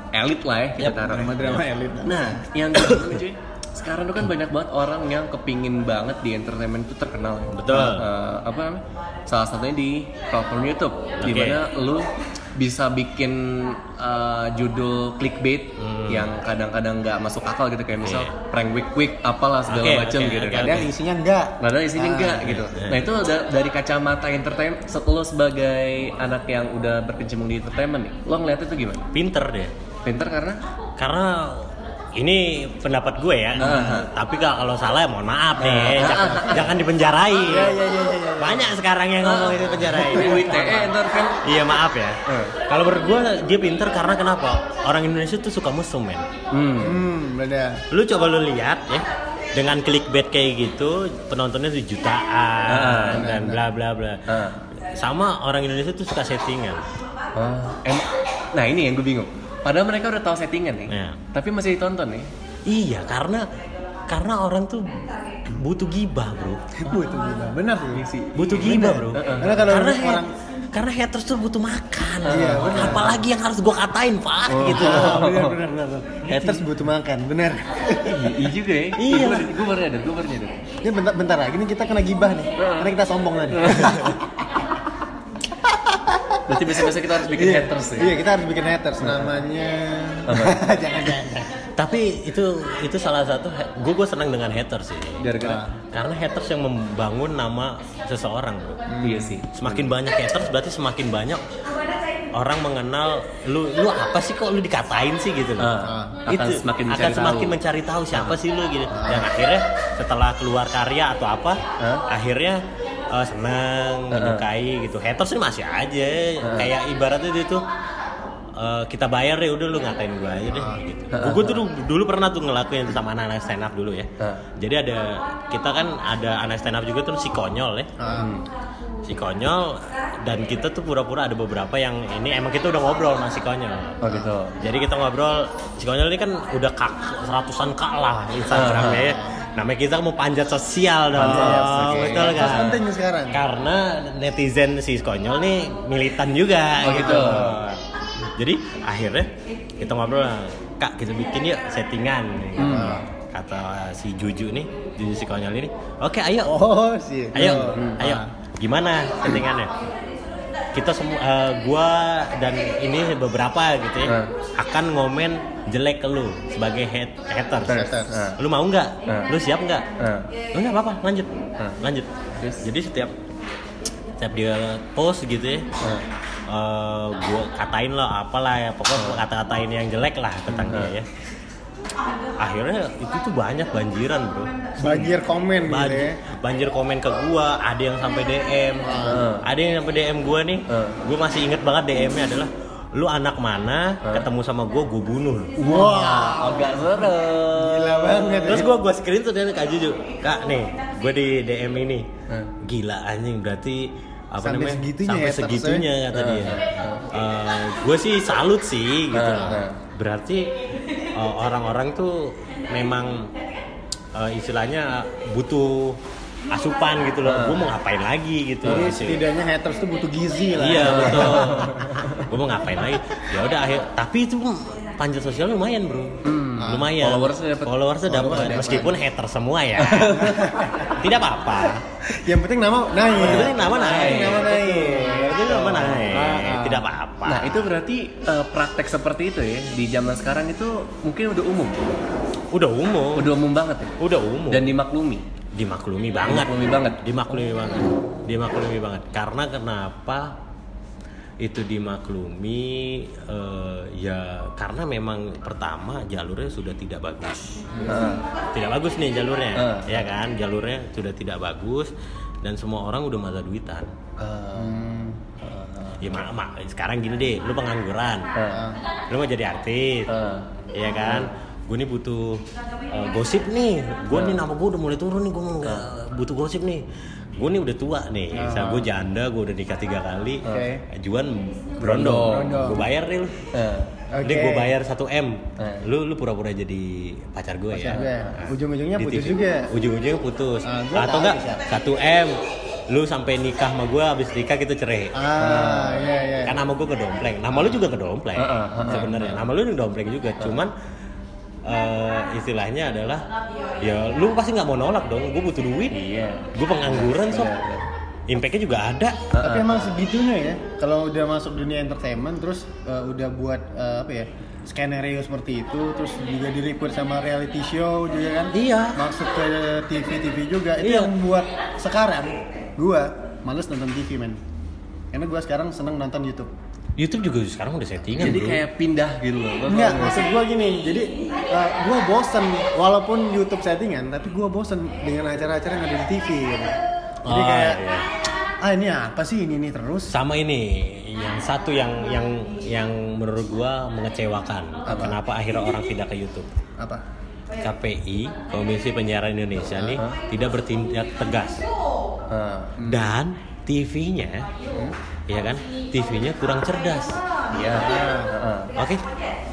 elit lah ya kita taruh. drama-drama elit. Nah, yang gue bingung cuy. Sekarang tuh kan banyak banget orang yang kepingin banget di entertainment itu terkenal. ya. Betul. Eh, apa namanya? Salah satunya di platform YouTube, di Oke. mana lu bisa bikin eh, judul clickbait Hmm. yang kadang-kadang nggak masuk akal gitu kayak misal prank week week apalah segala Oke, macam oke, gitu oke, kan. Kadang isinya enggak. Padahal isinya Ah, enggak gitu. Nah itu da- dari kacamata entertain, lo sebagai anak yang udah berkecimpung di entertainment nih, lo ngeliat itu gimana? Pinter deh. Pinter karena? Karena ini pendapat gue ya. Ah. Tapi kalau kalau salah ya mohon maaf nih. Jangan, jangan dipenjarain. Iya, iya, iya, iya. Banyak sekarang yang ngomong itu penjarain. Ini UITE ntar kan? Iya maaf ya. Eh. Kalau menurut gue dia pinter karena kenapa? Orang Indonesia tuh suka musuh men. Hmm. Hmm, benar. Lu coba lu lihat ya. Dengan clickbait kayak gitu penontonnya tuh jutaan Ah, dan bla bla bla. Ah. Sama orang Indonesia tuh suka settingan. Oh, em- nah ini yang gue bingung. Padahal mereka udah tahu settingan nih, Iya. tapi masih ditonton nih. Iya karena karena orang tuh butuh gibah bro. Butuh gila. Benar sih. butuh gibah bro Karena kalau karena orang karena haters tuh butuh makan Iya, benar. apalagi yang harus gua katain pak gitu benar benar benar. Haters butuh makan, benar. Iya juga ya. Iya. Gue baru nyadar, gue baru nyadar. Ini bentar bentar lagi nih kita kena gibah nih. Karena kita sombong tadi. Berarti biasa-biasa kita harus bikin Iya. haters ya. Iya, kita harus bikin haters namanya. jangan jangan. tapi itu itu salah satu gue gue senang dengan haters sih Gara-gara. karena haters yang membangun nama seseorang bro Iya sih. semakin banyak haters berarti semakin banyak orang mengenal lu lu apa sih kok lu dikatain sih gitu loh Ah, akan semakin akan mencari semakin tahu. mencari tahu siapa sih lu gitu dan akhirnya setelah keluar karya atau apa Hah? akhirnya eh, senang menyukai gitu. Haters ini masih aja. Kayak ibaratnya dia tuh eh, kita bayar deh udah lu ngatain gue aja deh gitu. gue tuh dulu, pernah tuh ngelakuin itu sama anak-anak stand up dulu ya. Jadi ada kita kan ada anak stand up juga tuh si konyol ya. Ah, si konyol dan kita tuh pura-pura ada beberapa yang ini emang kita udah ngobrol sama si konyol. Oh gitu. jadi kita ngobrol si konyol ini kan udah kak seratusan kak lah Instagramnya ya namanya kita mau panjat sosial dong Panjat, oke. betul kan penting sekarang. karena netizen si konyol nih militan juga Oh, gitu. jadi akhirnya kita ngobrol kak kita bikin yuk settingan gitu. Hmm. kata si Juju nih Juju si konyol ini oke ayo Oh, sih. Ayo, Hmm. ayo. Gimana settingannya? Kita semua, eh, gua dan ini beberapa gitu ya, Hmm. akan ngomen jelek ke lu sebagai hat haters. Haters. Ah. Lu mau nggak? Hmm. Lu siap nggak? Ah. Oh, nggak apa-apa, lanjut, Hmm. lanjut. Terus? Jadi setiap setiap dia post gitu ya, Ah. eh, gua katain lah apalah ya, pokoknya kata-katain yang jelek lah tentang Hmm. dia ya. Akhirnya itu tuh banyak banjiran bro. Banjir komen gitu ya. banjir, banjir komen ke gua ada yang sampai DM Heeh. ada yang sampai DM gua nih Heeh. gua masih inget banget DM-nya adalah lu anak mana ketemu sama gua gua bunuh lu Wah, Agak serem. gila banget. terus ya. gua gua screen tuh dari kak Juju kak nih gua di DM ini Heeh. gila anjing berarti apa Sampai namanya segitunya sampai ya, segitunya kata dia. gue sih salut sih gitu. Ah, ah. Berarti eh, orang-orang tuh memang eh, istilahnya butuh asupan gitu loh. Gue mau ngapain lagi gitu. Jadi Gitu. setidaknya haters tuh butuh gizi lah. Iya betul. gue mau ngapain lagi? Ya udah akhir. Tapi itu panjat sosial lumayan bro. Lumayan. Followersnya dapat. Followersnya dapet. Meskipun hater semua ya. Tidak apa-apa. Yang penting nama naik. Yang penting nama naik. Nama naik. Yang penting nama naik. Ah, ah. Tidak apa-apa. Nah itu berarti eh, praktek seperti itu ya di zaman sekarang itu mungkin udah umum, udah umum. udah umum banget ya, Udah umum. dan dimaklumi. dimaklumi banget. Dimaklumi banget. Dimaklumi banget. Dimaklumi banget. Karena kenapa itu dimaklumi eh, ya karena memang pertama jalurnya sudah tidak bagus. Tidak bagus nih jalurnya. Ah. Ya kan? Jalurnya sudah tidak bagus dan semua orang udah mata duitan. Hmm. Ya mak, mak, sekarang gini deh, lu pengangguran. Ah. Lu mau jadi artis. Ah. Iya kan? Gue nih butuh uh, gosip nih. Gue nih nama gue udah mulai turun nih. Gue nggak butuh gosip nih. Gue nih udah tua nih. Misal gue janda, gue udah nikah tiga kali. Oke. Juan. Berondong. Gue bayar deh lu. Eh, Ini Oke. gue bayar 1 m. Eh. Lu lu pura-pura jadi pacar gue ya. Gue. Ujung-ujungnya putus TV. juga. Ujung-ujungnya putus. Ah, gue Atau enggak. 1 m. Lu sampai nikah sama gue, habis nikah kita cerai. Ah, iya iya. Kan nama gue kedompleng. Nama lu juga kedompleng. Ah, ah, ah, Sebenarnya nama lu kedompleng juga. Cuman eh, istilahnya adalah ya lu pasti nggak mau nolak dong. Gue butuh duit. Iya. Gue pengangguran sob. Impactnya juga ada. Tapi emang segitunya ya. Kalau udah masuk dunia entertainment terus eh, udah buat eh, apa ya? skenario seperti itu terus juga diliput sama reality show juga kan Iya. masuk ke TV TV juga itu Iya. yang buat sekarang gua males nonton TV men karena gua sekarang seneng nonton YouTube YouTube juga sekarang udah settingan Jadi bro. kayak pindah gitu loh. Lo Enggak, maksud gua gini, jadi uh, gua bosen walaupun YouTube settingan, tapi gua bosen dengan acara-acara yang ada di TV gitu. Jadi Oh, kayak iya. ah ini apa sih ini ini terus? sama ini yang satu yang yang yang menurut gua mengecewakan. Apa? Kenapa akhirnya orang pindah ke YouTube? Apa? KPI Komisi Penyiaran Indonesia nih tidak bertindak tegas Ah. dan TV-nya ya kan TV-nya kurang cerdas Iya. Oke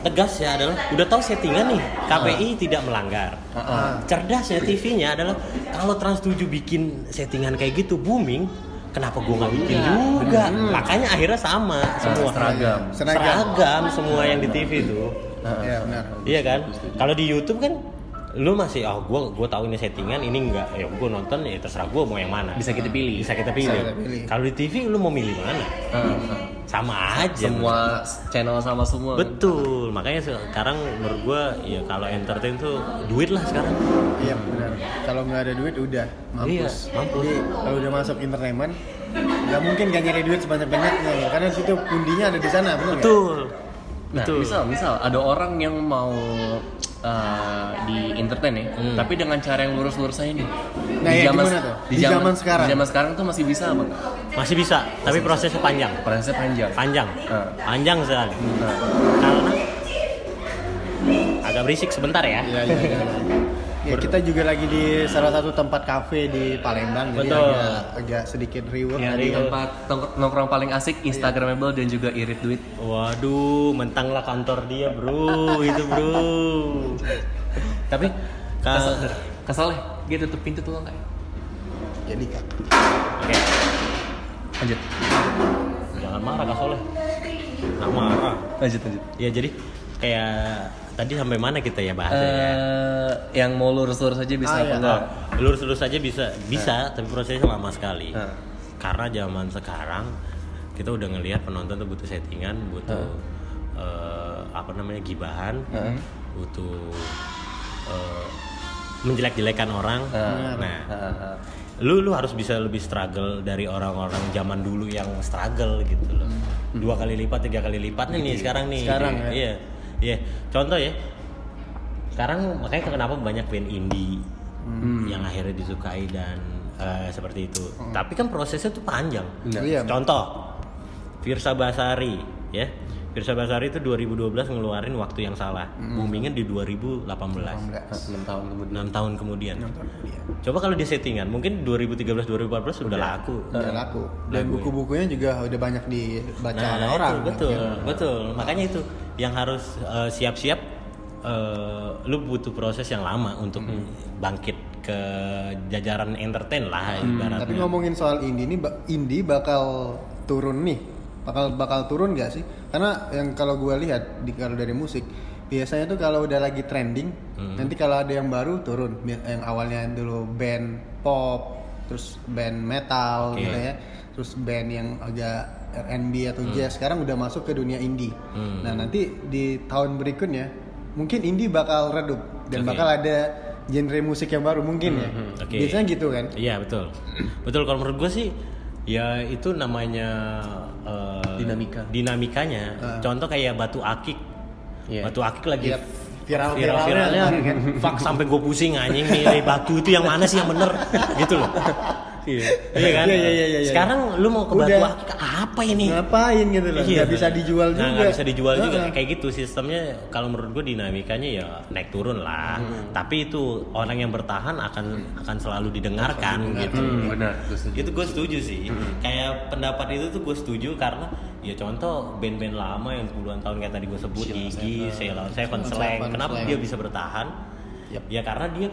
tegas ya adalah udah tahu settingan nih KPI tidak melanggar Ah. cerdas ya TV-nya adalah kalau Trans 7 bikin settingan kayak gitu booming kenapa gua nggak bikin juga makanya akhirnya sama semua seragam. Seragam. seragam semua yang di TV tuh Iya benar. Iya kan? Kalau di YouTube kan lu masih oh gua gua tahu ini settingan ini enggak ya gua nonton ya terserah gua mau yang mana Bisa kita pilih. bisa kita pilih, kita pilih. kalau di TV lu mau milih mana Ah, ah. sama aja Semua channel sama semua. betul makanya sekarang menurut gua ya kalau entertain tuh duit lah sekarang Iya benar. Kalau nggak ada duit udah mampus. Iya, mampus. Jadi kalau udah masuk entertainment nggak mungkin gak nyari duit sebanyak banyaknya ya. karena situ pundinya ada di sana benar nggak? betul Nah, betul misal misal ada orang yang mau uh, di entertain ya, Hmm. tapi dengan cara yang lurus-lurus aja nih. Nah, ya gimana tuh? Di zaman sekarang? Di zaman sekarang tuh masih bisa apa masih bisa tapi prosesnya panjang Prosesnya panjang. panjang Ah. panjang sekali Nah, karena agak berisik sebentar ya Iya iya iya. Ya, kita juga lagi di salah satu tempat kafe di Palembang jadi Betul. agak, agak sedikit riuh Ya, tadi. riuh. tempat nongk- nongkrong paling asik, instagramable dan juga irit duit. Waduh, mentang lah kantor dia bro, itu bro. Tapi Kesel, kesel ya? Dia tutup pintu tuh enggak ya? Jadi kak. Oke, Lanjut. jangan marah Kak Soleh. Nggak marah. Lanjut lanjut. Ya jadi kayak tadi sampai mana kita ya bahasnya ya? Eh, yang mau lurus-lurus aja bisa Ah, apa iya. enggak? Lurus-lurus saja bisa, bisa, tapi prosesnya lama sekali. Ah. Karena zaman sekarang kita udah ngelihat penonton tuh butuh settingan, butuh eh, apa namanya gibahan, butuh eh, menjelek-jelekan orang. Ah. Nah, Ah, ah. lu lu harus bisa lebih struggle dari orang-orang zaman dulu yang struggle gitu loh dua kali lipat tiga kali lipatnya nih sekarang nih Sekarang ya? iya iya contoh ya. Sekarang makanya kenapa banyak band indie yang akhirnya disukai dan eh, seperti itu. Tapi kan prosesnya tuh panjang. Iya. contoh Virsa Basari ya Pirsa Basari itu 2012 ngeluarin waktu yang salah. Boomingnya di 2018. 6 tahun kemudian 6 tahun kemudian. Iya. Coba kalau dia settingan, mungkin 2013 2014 sudah laku. Udah laku. Dan Lagu. buku-bukunya juga udah banyak dibaca Nah, oleh itu, orang. betul, Iya. betul. Makanya itu yang harus eh, siap-siap eh, lu butuh proses yang lama untuk bangkit ke jajaran entertain lah ibaratnya. Tapi ngomongin soal indie ini, indie bakal turun nih, bakal bakal turun gak sih? Karena yang kalau gue lihat di kalau dari musik, biasanya tuh kalau udah lagi trending, Hmm. nanti kalau ada yang baru turun. Yang awalnya dulu band pop, terus band metal Oke. gitu ya, terus band yang agak R&B atau jazz. Sekarang udah masuk ke dunia indie. Hmm. Nah nanti di tahun berikutnya, mungkin indie bakal redup dan Oke. bakal ada genre musik yang baru mungkin ya. Oke. Biasanya gitu kan. Iya betul, betul. Kalau menurut gue sih, ya itu namanya Dinamika. Dinamikanya. Ah. Contoh kayak batu akik. Iya. Batu akik lagi Iya, viral-viralnya viral-viralnya. kan. Fuck sampai gue pusing anjing nih batu itu yang mana sih yang bener gitu loh. Iya. Iya kan? Iya, iya, iya, iya. Sekarang lu mau ke batu Udah. akik apa ini? ngapain gitu loh Iya. nggak bisa dijual Nah, juga. nggak bisa dijual juga. Heeh. kayak gitu sistemnya. Kalau menurut gue dinamikanya ya naik turun lah. Tapi itu orang yang bertahan akan akan selalu didengarkan gitu. Hmm, benar, itu gue setuju sih. Kayak pendapat itu tuh gue setuju karena ya contoh band-band lama yang puluhan tahun kayak tadi gue sebut Gigi, Sheila Seven, Slang. Seven, kenapa dia bisa bertahan? Yap. ya karena dia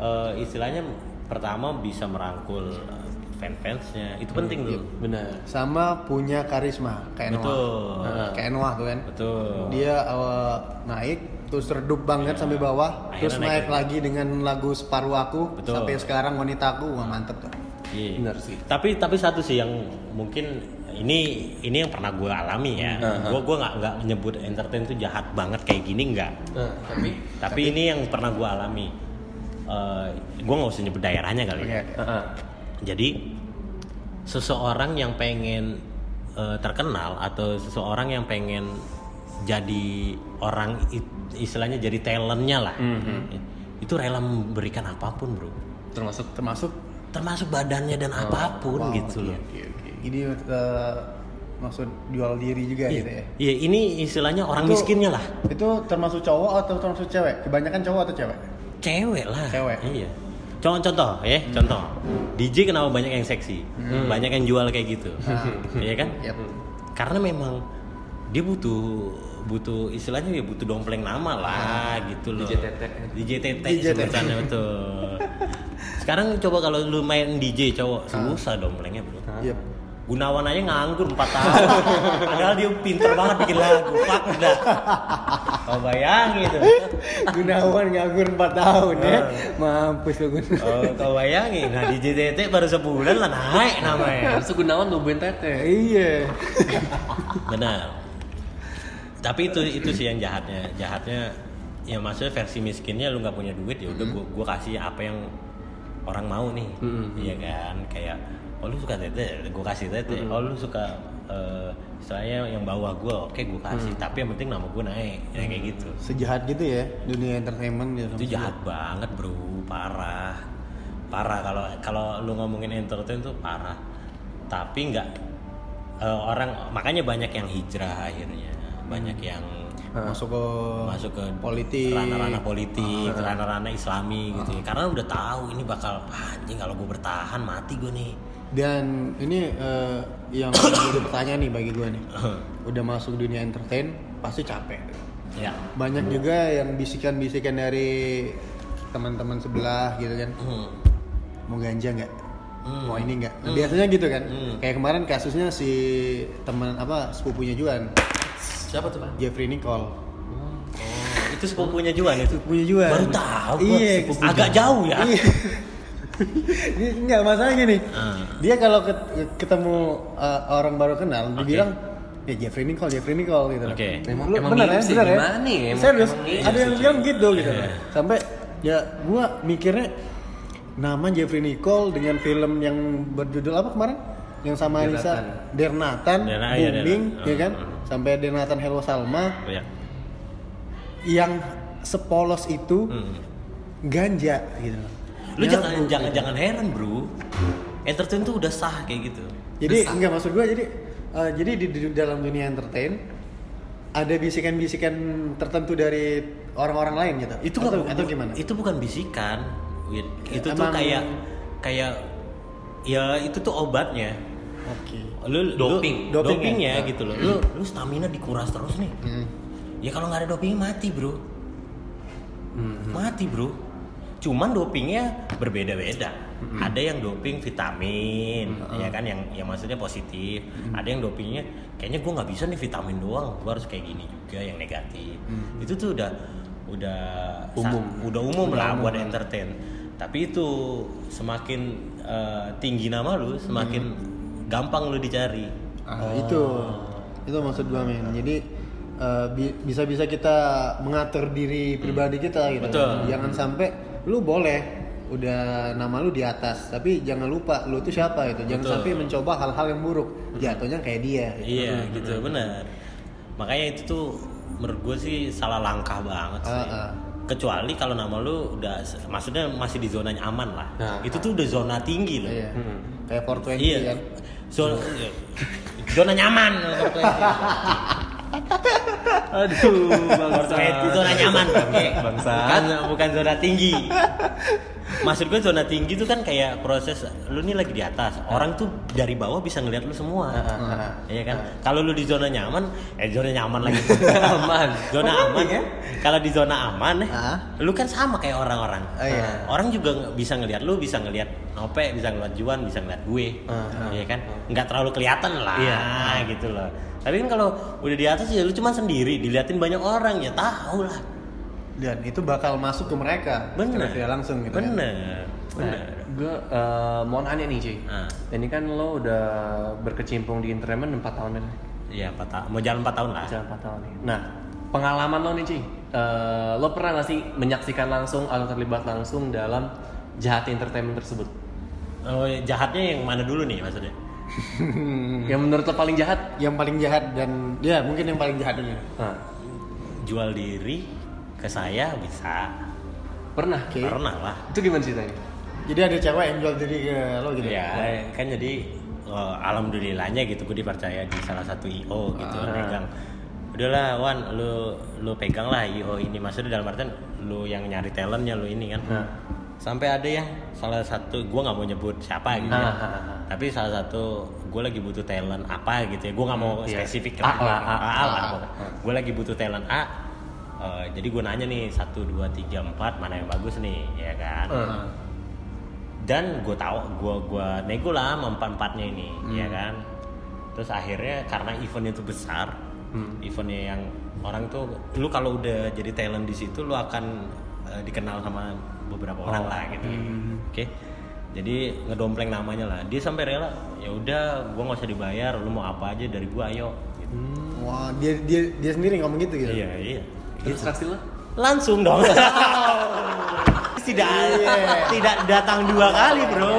eh, istilahnya pertama bisa merangkul eh, fan-fansnya itu penting tuh benar sama punya karisma kayak Noah betul kayak Noah tuh kan betul dia awal naik terus redup banget sampai bawah Akhirnya terus naik naik, lagi. dengan lagu separuh aku Betul. sampai sekarang wanitaku wah mantep tuh Iya. Benar sih. Tapi tapi satu sih yang mungkin ini ini yang pernah gue alami ya. Uh-huh. Gue gue nggak nggak menyebut entertain itu jahat banget kayak gini nggak. Nah, tapi Tapi, ini yang pernah gue alami. Gue nggak usah nyebut daerahnya kali ya. Heeh. Jadi seseorang yang pengen eh, terkenal atau seseorang yang pengen jadi orang istilahnya jadi talentnya lah. Itu rela memberikan apa pun bro. termasuk termasuk Termasuk badannya dan apa pun wow, gitu loh. jadi eh, maksud jual diri juga Iya, gitu ya Iya, ini istilahnya orang Itu- miskinnya lah. itu termasuk cowok atau termasuk cewek kebanyakan cowok atau cewek Cewek lah. Cewek. Iya. Contoh, contoh ya, contoh. DJ kenapa banyak yang seksi? Banyak yang jual kayak gitu. Iya kan? Yap. Karena memang dia butuh butuh istilahnya ya butuh dompleng nama lah gitu loh. DJ Tete. DJ Tete sebutannya betul. Sekarang coba kalau lu main DJ cowok susah domplengnya bro. Yap. Gunawan aja nganggur 4 tahun. Padahal dia pinter banget bikin lagu. Fuck dah. Oh bayangin itu. Gunawan nganggur 4 tahun ya mampus lu Gunawan Oh, kau bayangin. Nah, di JTT baru sebulan lah naik namanya. harus Gunawan nungguin tete iya Benar. Tapi itu itu sih yang jahatnya. Jahatnya ya maksudnya versi miskinnya lu nggak punya duit ya udah gua, gua kasih apa yang orang mau nih. Mm-mm. Iya kan? Kayak oh lu suka tete, gua kasih tete. Oh lu suka eh istilahnya yang bawah gua, oke gua kasih. Tapi yang penting nama gua naik. Ya, kayak gitu. sejahat gitu ya dunia entertainment gitu. Itu jahat banget bro. Parah. Parah. Kalau kalau lu ngomongin entertain tuh parah. Tapi nggak eh, orang makanya banyak yang hijrah akhirnya. Banyak yang masuk ke masuk ke politik. ranah-ranah politik Ah. ranah-ranah islami gitu ya. Karena udah tahu ini bakal "Ah, anjing kalau gue bertahan mati gue nih dan ini eh, yang jadi pertanyaan nih bagi gue nih. Udah masuk dunia entertain pasti capek. Ya. Banyak juga yang bisikan-bisikan dari teman-teman sebelah gitu kan. Hmm. mau ganja nggak? Hmm. mau ini nggak? Nah, biasanya gitu kan. Hmm. kayak kemarin kasusnya si teman apa sepupunya Juan. Siapa tuh pak? Jeffrey Nicole. Oh, itu sepupunya Juan itu? Sepupunya Juan. Baru tahu iya agak jauh ya. Iya. Enggak masalah gini. Ah. Dia kalau ket- ketemu uh, orang baru kenal, dibilang ya Jeffrey Nicole, Jeffrey Nicole gitu. Oke. Emang- Lu- emang bener mirip ya, sih, bener ya. gimana nih? Emang- Serius, emang iya ada yang sih. bilang gitu gitu. Iya. Sampai ya gua mikirnya nama Jeffrey Nicole dengan film yang berjudul apa kemarin? Yang sama Anissa Dernatan. Dernatan, Derna- iya, booming, Derna. ya kan? Hmm. Sampai Dernatan Hello Salma ya yang sepolos itu Hmm. ganja gitu. Lu Ya, jangan jangan jangan heran, Bro. Entertain tuh udah sah kayak gitu. Jadi enggak maksud gue jadi eh, jadi di, di dalam dunia entertain ada bisikan-bisikan tertentu dari orang-orang lain gitu? Itu atau, nggak- atau gimana? Itu bukan bisikan itu tuh Emang- kayak kayak ya itu tuh obatnya. Oke. Lu Doping. lu, Doping. Dopingnya? ya? gitu loh. Lu lu stamina dikuras terus nih. Hmm. ya kalau nggak ada dopingnya mati bro. Mati bro cuman dopingnya berbeda-beda. Ada yang doping vitamin ya kan? Yang yang maksudnya positif. Ada yang dopingnya kayaknya gue nggak bisa nih vitamin doang gue harus kayak gini juga yang negatif. Itu tuh udah udah Umum. sa- udah umum lah buat entertain. Tapi itu semakin eh, tinggi nama lu semakin gampang lu dicari. Ah, itu. Itu maksud gua men jadi eh, bi- bisa-bisa kita mengatur diri pribadi kita gitu Betul. jangan sampai lu boleh udah nama lu di atas tapi jangan lupa lu tuh siapa itu jangan Betul. sampai mencoba hal-hal yang buruk jatuhnya kayak dia gitu. Iya gitu benar. Makanya itu tuh menurut gue sih salah langkah banget sih. Ah, ah. Kecuali kalau nama lu udah maksudnya masih di zona aman lah. Nah. itu tuh udah zona tinggi loh. Iya. Hmm. kayak 420 Iya. kan Zona iya. zona nyaman. Aduh, bangsa. itu zona nyaman, oke. Bangsa. Bukan, bukan zona tinggi. Maksud gue zona tinggi tuh kan kayak proses lu nih lagi di atas. Orang tuh dari bawah bisa ngeliat lu semua. Iya kan? Kalau lu di zona nyaman, eh zona nyaman lagi. Aman. Zona aman ya. Kalau di zona aman eh, Ah. lu kan sama kayak orang-orang. Oh, iya. Orang juga bisa ngeliat lu, bisa ngeliat Nope, bisa ngeliat Juan, bisa ngeliat gue. Ah, Iya kan? Nggak terlalu kelihatan lah Iya. gitu loh. Tapi kan kalau udah di atas ya lu cuma sendiri, diliatin banyak orang ya tahu lah. Dan itu bakal masuk ke mereka Bener. secara tidak langsung gitu kan. Bener. Bener. gue eh, mau nanya nih cuy Ah. ini kan lo udah berkecimpung di entertainment 4 tahun kan Iya, 4 tahun. Mau jalan 4 tahun lah. Jalan 4 tahun nih nah pengalaman lo nih cuy Eh, lo pernah gak sih menyaksikan langsung atau terlibat langsung dalam jahat entertainment tersebut Oh, jahatnya yang mana dulu nih maksudnya? yang menurut lo paling jahat yang paling jahat dan ya mungkin yang paling jahat dulu nah, Jual diri ke saya bisa. pernah Oke. Pernah lah. itu gimana ceritanya jadi ada cewek yang jual diri ke lo gitu Ya, kan jadi eh, alhamdulillahnya gitu gue dipercaya di salah satu IO gitu Ah. pegang. Udahlah Wan, lu lu pegang lah IO ini maksudnya dalam artian lu yang nyari talentnya lu ini kan. Nah. Sampai ada yang salah satu gue nggak mau nyebut siapa gitu. ya. Ah, ah, ah. Tapi salah satu gue lagi butuh talent apa gitu ya. Gue nggak mau Iya. spesifik A lah, A, lah. A. Gue lagi butuh talent A. Eh, jadi gue nanya nih satu dua tiga empat mana yang bagus nih, ya kan? Ah. dan gue tahu gue gua nego lah empat empatnya ini Hmm. ya kan terus akhirnya karena eventnya itu besar Hmm. eventnya yang orang tuh lu kalau udah jadi talent di situ lu akan eh, dikenal sama beberapa orang Oh. lah gitu Hmm. oke jadi ngedompleng namanya lah dia sampai rela ya udah gue nggak usah dibayar lu mau apa aja dari gue ayo gitu. wah dia dia dia sendiri ngomong gitu gitu iya iya terus reaksi lo langsung dong tidak Iya. tidak datang dua kali bro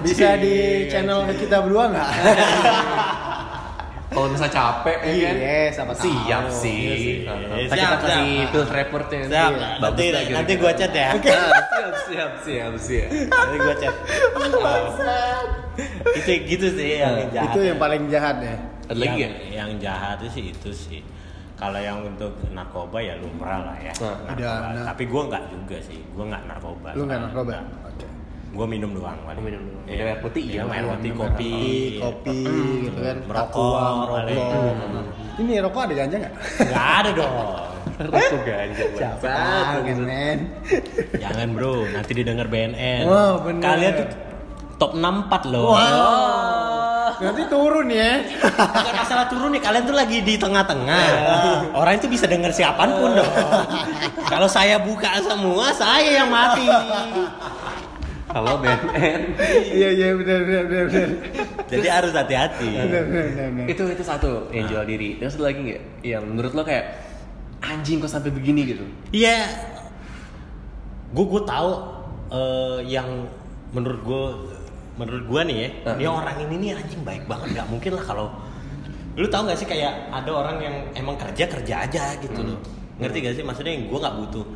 bisa di channel kita berdua nggak kalau misalnya capek ya kan Iya, siap sih Iya sih. Ntar kita Siap, kasih siap. field reportnya Siap, Iya. nanti, Bagus lah nanti kira-kira. gua chat ya. Ah, siap siap siap siap Nanti gua chat. itu gitu sih yang jahat. itu yang paling jahat ya ada lagi ya yang, yang jahat itu sih itu sih. Kalau yang untuk narkoba ya lumrah lah ya. Nah, Narkoba. nah. Tapi gua nggak juga sih. Gua nggak narkoba. lu nggak narkoba oke Gua minum doang. paling. Oh, minum doang. Iya. Minum air putih, Minum iya. air putih, kopi. kopi gitu kan Merokok, merokok ini rokok ada ganja nggak Nggak ada dong. Rokok ganja Siapa gitu. men Jangan bro, nanti didengar BNN. Wah, bener. Kalian tuh top 64 loh. Nanti turun ya Bukan masalah turun nih, kalian tuh lagi di tengah-tengah. Orang itu bisa dengar siapa pun dong. Kalau saya buka semua, saya yang mati. halo BNN iya iya benar benar benar benar Jadi harus hati-hati. benar benar benar, benar. itu itu satu yang jual diri terus lagi nggak yang menurut lo kayak anjing kok sampai begini gitu Iya. Gue gue tahu eh, yang menurut gue menurut gue nih ya, Ah. ini orang ini nih anjing baik banget, nggak mungkin lah kalau lu tahu nggak sih kayak ada orang yang emang kerja kerja aja gitu loh, ngerti gak sih? Maksudnya yang gue nggak butuh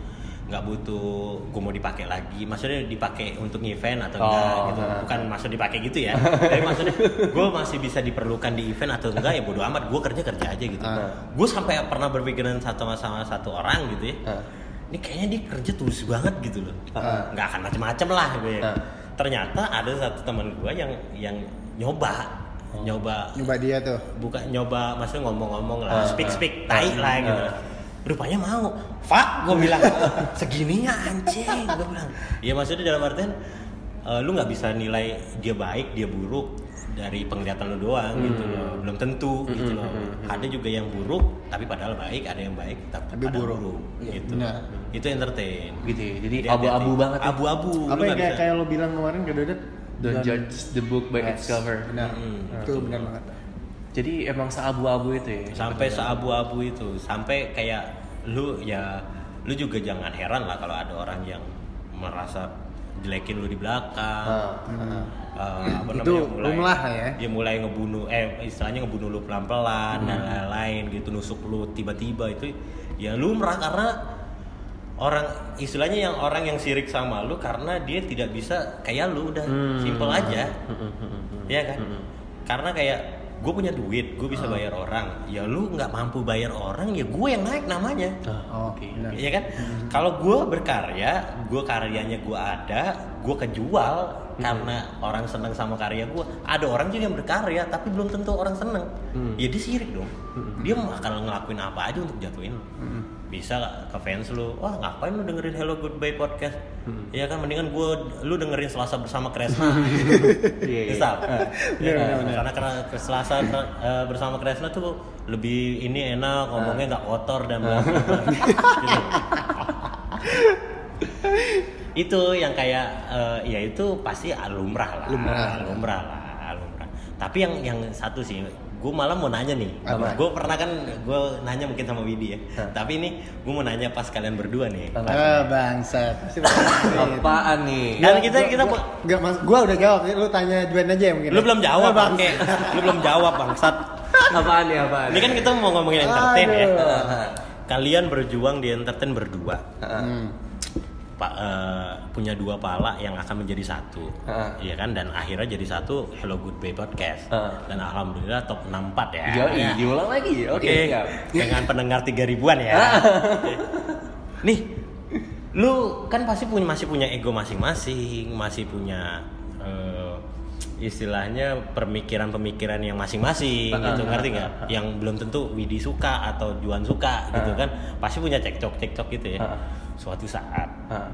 nggak butuh gue mau dipakai lagi maksudnya dipakai untuk event atau Oh, enggak gitu ha. bukan maksud dipakai gitu ya tapi maksudnya gue masih bisa diperlukan di event atau enggak ya bodo amat gue kerja kerja aja gitu Ah. gue sampai pernah berpikiran satu sama satu orang gitu ya Ah. ini kayaknya dia kerja tulus banget gitu loh nggak akan macem-macem lah gue ya. Ah. Ternyata ada satu teman gue yang yang nyoba. Oh. nyoba. Nyoba dia tuh. bukan nyoba maksudnya ngomong-ngomong lah. Ah, speak ah, speak tai ah, lah gitu. Ah. rupanya mau. Pak gue bilang segininya anjing. Gue bilang. Ya maksudnya dalam artian eh, lu nggak bisa nilai dia baik dia buruk dari penglihatan lu doang gitu Hmm. loh belum tentu gitu loh ada juga yang buruk tapi padahal baik ada yang baik tapi, Tapi buruk. buruk Iya, gitu benar. itu entertain gitu ya jadi abu-abu banget ya. abu-abu Apa yang kayak kayak lo bilang kemarin ke Dodet? don't judge the book by its cover Benar. Mm. Itu benar banget. jadi emang seabu-abu itu ya sampai seabu-abu itu sampai kayak lu ya lu juga jangan heran lah kalau ada orang yang merasa jelekin lu di belakang. Ah, Eh, apa Itu namanya, umum lah ya. dia mulai ngebunuh eh istilahnya ngebunuh lu pelan-pelan dan lain-lain gitu nusuk lu tiba-tiba itu ya lumrah karena orang istilahnya yang orang yang sirik sama lu karena dia tidak bisa kayak lu udah Hmm. simple aja. Hmm, ya kan? Karena kayak gue punya duit gue bisa bayar orang ya lu nggak mampu bayar orang ya gue yang naik namanya Oh, oke benar. Iya kan? Kalau gue berkarya, gue karyanya gue ada, gue kejual karena orang seneng sama karya gue. Ada orang juga yang berkarya, tapi belum tentu orang seneng. Hmm. Ya dia sirik dong. Dia bakal ngelakuin apa aja untuk jatuhin lu. Bisa ke fans lu, wah ngapain lu dengerin Hello Goodbye podcast? Iya kan, mendingan gue, lu dengerin Selasa bersama Kresna. Iya, iya. Bisa. Iya, Ya, benar, benar. karena karena Selasa eh, bersama Kresna tuh lebih ini enak ngomongnya nggak kotor dan bla bla. Gitu. itu yang kayak eh, ya itu pasti lumrah lah Lumrah. lumrah lah lumrah tapi yang yang satu sih gue malah mau nanya nih Apa? gue pernah kan gue nanya mungkin sama Widi ya Hah. tapi ini gue mau nanya pas kalian berdua nih Apa? Ah, bangsat. Apaan nih Kan kita kita gua, gua, mas, gua udah jawab, lu tanya Juan aja ya mungkin. lu ya? belum jawab bangke lu belum jawab bangsat apaan nih apaan ini kan kita mau ngomongin entertain ya Aduh. Ah, kalian berjuang di entertain berdua Hmm. Pak eh, punya dua pala yang akan menjadi satu Ah. iya kan dan akhirnya jadi satu Hello Goodbye podcast Ah. dan alhamdulillah top 64 ya Yoi, Ya. diulang lagi oke Oke, siap dengan pendengar 3 ribuan ya. Oke. Nih, lu kan pasti punya masih punya ego masing-masing, masih punya eh, istilahnya pemikiran-pemikiran yang masing-masing Ah, gitu, ngerti nggak? ah. Yang belum tentu Widi suka atau Juan suka gitu Ah. kan, pasti punya cekcok-cekcok gitu ya. Ah. Suatu saat Ah,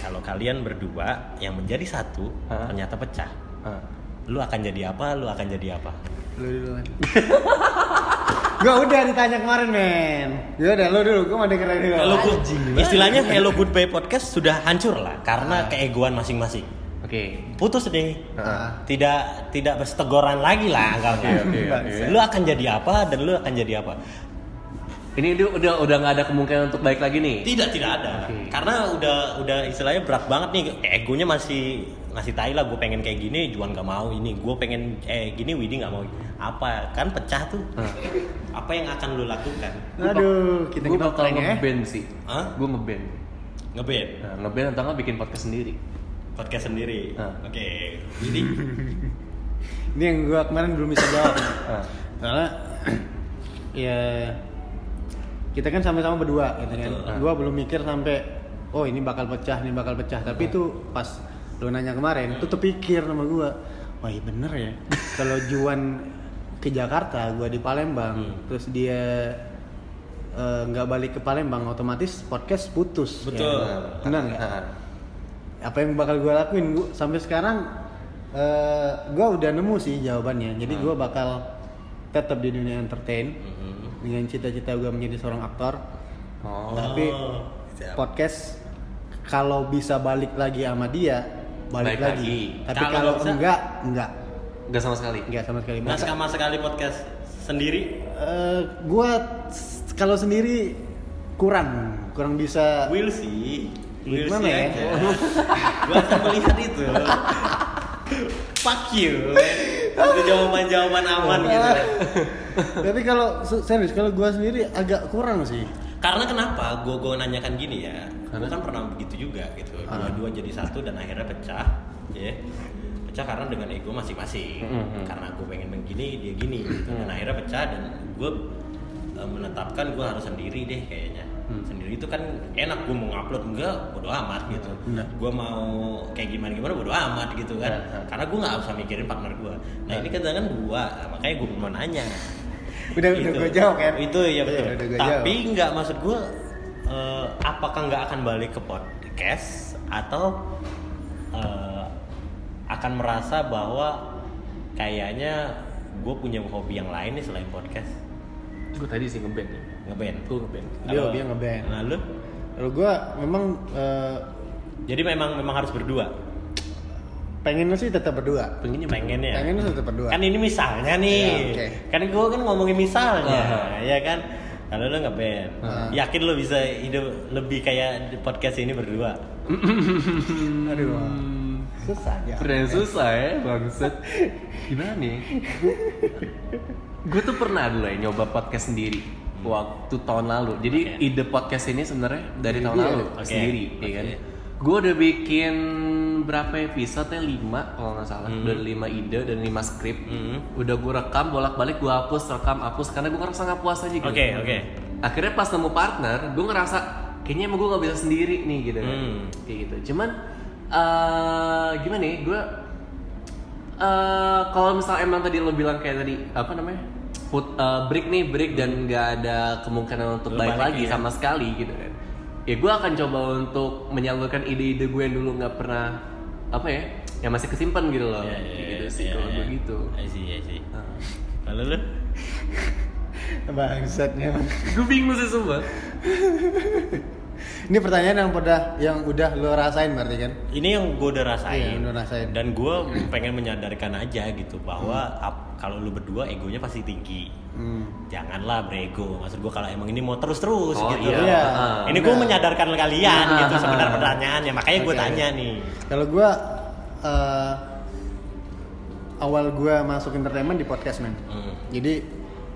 kalau kalian berdua yang menjadi satu Ah. ternyata pecah, ah. lu akan jadi apa? Lu akan jadi apa? Lu duluan. gua udah ditanya kemarin, men. Ya udah lu dulu, gua mau denger dulu. Hello Good- istilahnya Hello Goodbye Podcast sudah hancur lah karena keegoan masing-masing. oke Putus deh. Ah. Tidak tidak bersetegoran lagi lah anggapnya. Oke, oke, oke. Lu akan jadi apa dan lu akan jadi apa? Ini dia udah udah nggak ada kemungkinan untuk baik lagi nih Tidak tidak ada. Oke. Karena udah udah istilahnya berat banget nih. Egonya masih masih tai lah. Gue pengen kayak gini, Juan nggak mau ini. Gue pengen eh gini, Widi nggak mau. Apa kan pecah tuh? Ah. Apa yang akan lu lakukan? Aduh, kita gue kita bakal ya. ngeband sih Hah? gue ngeband Ngeband nah, ngeband atau nggak bikin podcast sendiri podcast sendiri. Ah. Oke, Widi. Ini yang gua kemarin belum bisa jawab. Ah. Karena ya kita kan sama-sama berdua gitu kan. Betul. Gua belum mikir sampai oh ini bakal pecah, ini bakal pecah. Tapi itu pas lu nanya kemarin, tuh terpikir sama gua. Wah, iya bener ya. Kalau Juan ke Jakarta, gua di Palembang, Hmm. terus dia eh, nggak balik ke Palembang, otomatis podcast putus. Betul. Ya. Benar nggak? Ah. apa yang bakal gue lakuin gua, sampai sekarang eh gue udah nemu sih jawabannya jadi gue bakal tetap di dunia entertain Mhm. Dengan cita-cita gue menjadi seorang aktor oh tapi siap. podcast kalau bisa balik lagi sama dia balik, Balik lagi. lagi. tapi Kalau enggak enggak nggak sama sekali enggak sama sekali Nggak sama sekali podcast sendiri. gue kalau sendiri kurang kurang bisa Will sih. Will Gimana sih ya? Gua akan melihat itu. Fuck you. Itu jawaban-jawaban aman gitu. tapi kalau se- serius kalau gue sendiri agak kurang sih karena kenapa gue gue nanyakan gini ya Karena? kan pernah begitu juga gitu Ah. dua-dua jadi satu dan akhirnya pecah ya pecah karena dengan ego masing-masing Mhm. karena gue pengen begini dia gini gitu. dan Mhm. akhirnya pecah dan gue eh, menetapkan gue harus sendiri deh kayaknya Hmm. sendiri itu kan enak gue mau ngupload enggak bodo amat gitu Benar. gue mau kayak gimana gimana bodo amat gitu kan Nah, nah. karena gue nggak usah mikirin partner gue nah ini kan kan dua makanya gue mau nanya Udah udah Gitu. gue jawab kan. itu ya betul udah gua tapi nggak maksud gue eh, apakah nggak akan balik ke podcast atau eh, akan merasa bahwa kayaknya gue punya hobi yang lain nih selain podcast gue tadi sih ngeband ya ngeband gue ngeband Dia Kalau- dia ngeband. nah lu Kalau gue memang eh, jadi memang memang harus berdua pengennya sih tetap berdua. pengennya pengennya Pengennya tetap berdua. kan ini misalnya nih Ya, oke. kan gue kan ngomongin misalnya Aha. ya kan kalau lu ngeband Aha. yakin lu bisa hidup lebih kayak di podcast ini berdua Aduh. Susah ya. Pernah susah ya bangset Gimana nih Gue tuh pernah dulu ya nyoba podcast sendiri Waktu tahun lalu Jadi Oke. ide podcast ini sebenarnya dari tahun Iya. lalu Oke. Sendiri ya kan. Gue udah bikin berapa episode ya? 5 kalau nggak salah Hmm. Udah 5 ide dan 5 skrip Hmm. Udah gue rekam bolak-balik gue hapus rekam hapus Karena gue ngerasa nggak puas aja gitu oke oke akhirnya pas nemu partner gue ngerasa kayaknya emang gue nggak bisa sendiri nih gitu Hmm. kayak gitu cuman eh gimana nih gue eh kalau misal emang tadi lo bilang kayak tadi apa namanya put eh, break nih break dan nggak ada kemungkinan untuk Lo balik balik lagi ya. sama sekali gitu kan ya gue akan coba untuk menyalurkan ide-ide gue yang dulu nggak pernah apa ya yang masih kesimpan gitu loh Iya, iya, Kayak gitu iya, sih iya, kalau iya. gue gitu I see, I see. Nah. Lalu lu? Bangsatnya. gue bingung sih sumpah Ini pertanyaan yang udah yang udah lo rasain berarti kan? Ini yang gue udah rasain. Iya, udah rasain. Dan gue pengen menyadarkan aja gitu bahwa ap- kalau lu berdua egonya pasti tinggi. Hmm. Janganlah berego. Maksud gue kalau emang ini mau terus-terus Oh, gitu. iya. Iya. Ah. Ini gue Benar. menyadarkan kalian Ah. gitu sebenarnya pertanyaannya. Makanya gue Oke. tanya nih. Kalau gua eh, awal gua masuk entertainment di podcast men. Hmm. Jadi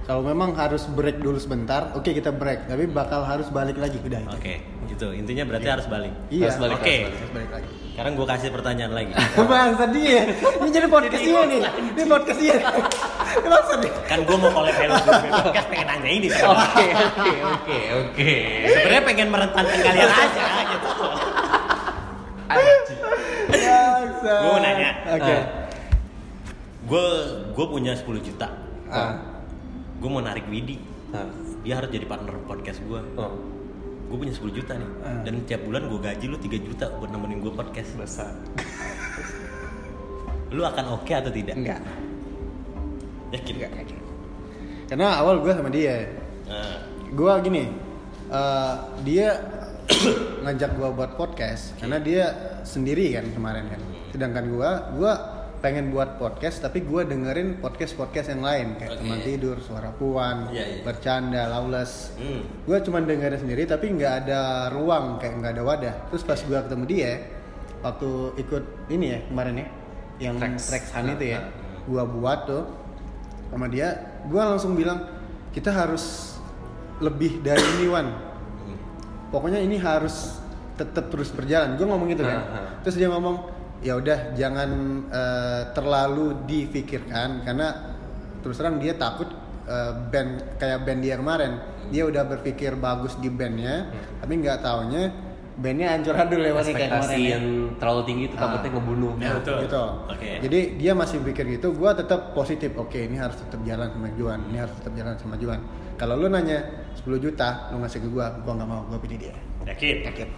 kalau memang harus break dulu sebentar, oke kita break, tapi bakal harus balik lagi udah. Oke, gitu. Intinya berarti harus balik. Iya. Harus balik, Oke. harus balik. Harus balik lagi. Sekarang gue kasih pertanyaan lagi. Bangsa dia. Ini jadi podcast dia nih. Ini podcast dia. Bangsa dia. kan gue mau collab Hello Good Podcast pengen nanya ini oke oke oke oke Sebenarnya pengen merentankan kalian aja gitu. Gua mau nanya. Oke. Gue gue punya 10 juta. Ah. Gue mau narik Widi. Nah, Dia harus jadi partner podcast gue. oh, Gue punya 10 juta nih. Ah. Dan tiap bulan gue gaji lu 3 juta buat nemenin gue podcast. besar. Lu akan oke atau tidak? Enggak. Yakin? Enggak yakin. Karena awal gua sama dia. Nah, Gua gini. eh, dia ngajak gua buat podcast karena dia sendiri kan kemarin kan. Sedangkan gua gua pengen buat podcast tapi gua dengerin podcast-podcast yang lain kayak Oke. teman tidur, suara puan, Iya, iya. bercanda, lawless. hmm. gue cuma dengerin sendiri tapi nggak ada ruang kayak nggak ada wadah terus pas gue ketemu dia waktu ikut ini ya kemarin ya yang. Trax Hun itu ya Nah, gue buat tuh sama dia gue langsung bilang kita harus lebih dari ini Wan Hmm. pokoknya ini harus tetap terus berjalan gue ngomong gitu kan terus dia ngomong ya udah jangan eh, terlalu difikirkan karena terus terang dia takut eh, band kayak band dia kemarin dia udah berpikir bagus di bandnya tapi nggak taunya bandnya hancur adul lewat kayak kemarin ya. yang terlalu tinggi itu takutnya Ah. ngebunuh Ya, betul. gitu. Oke. Jadi dia masih pikir gitu, gua tetap positif. Oke, ini harus tetap jalan sama Juan, ini harus tetap jalan sama Juan. Kalau lu nanya 10 juta, lu ngasih ke gua, gua nggak mau, gua pilih dia. Yakin? Yakin.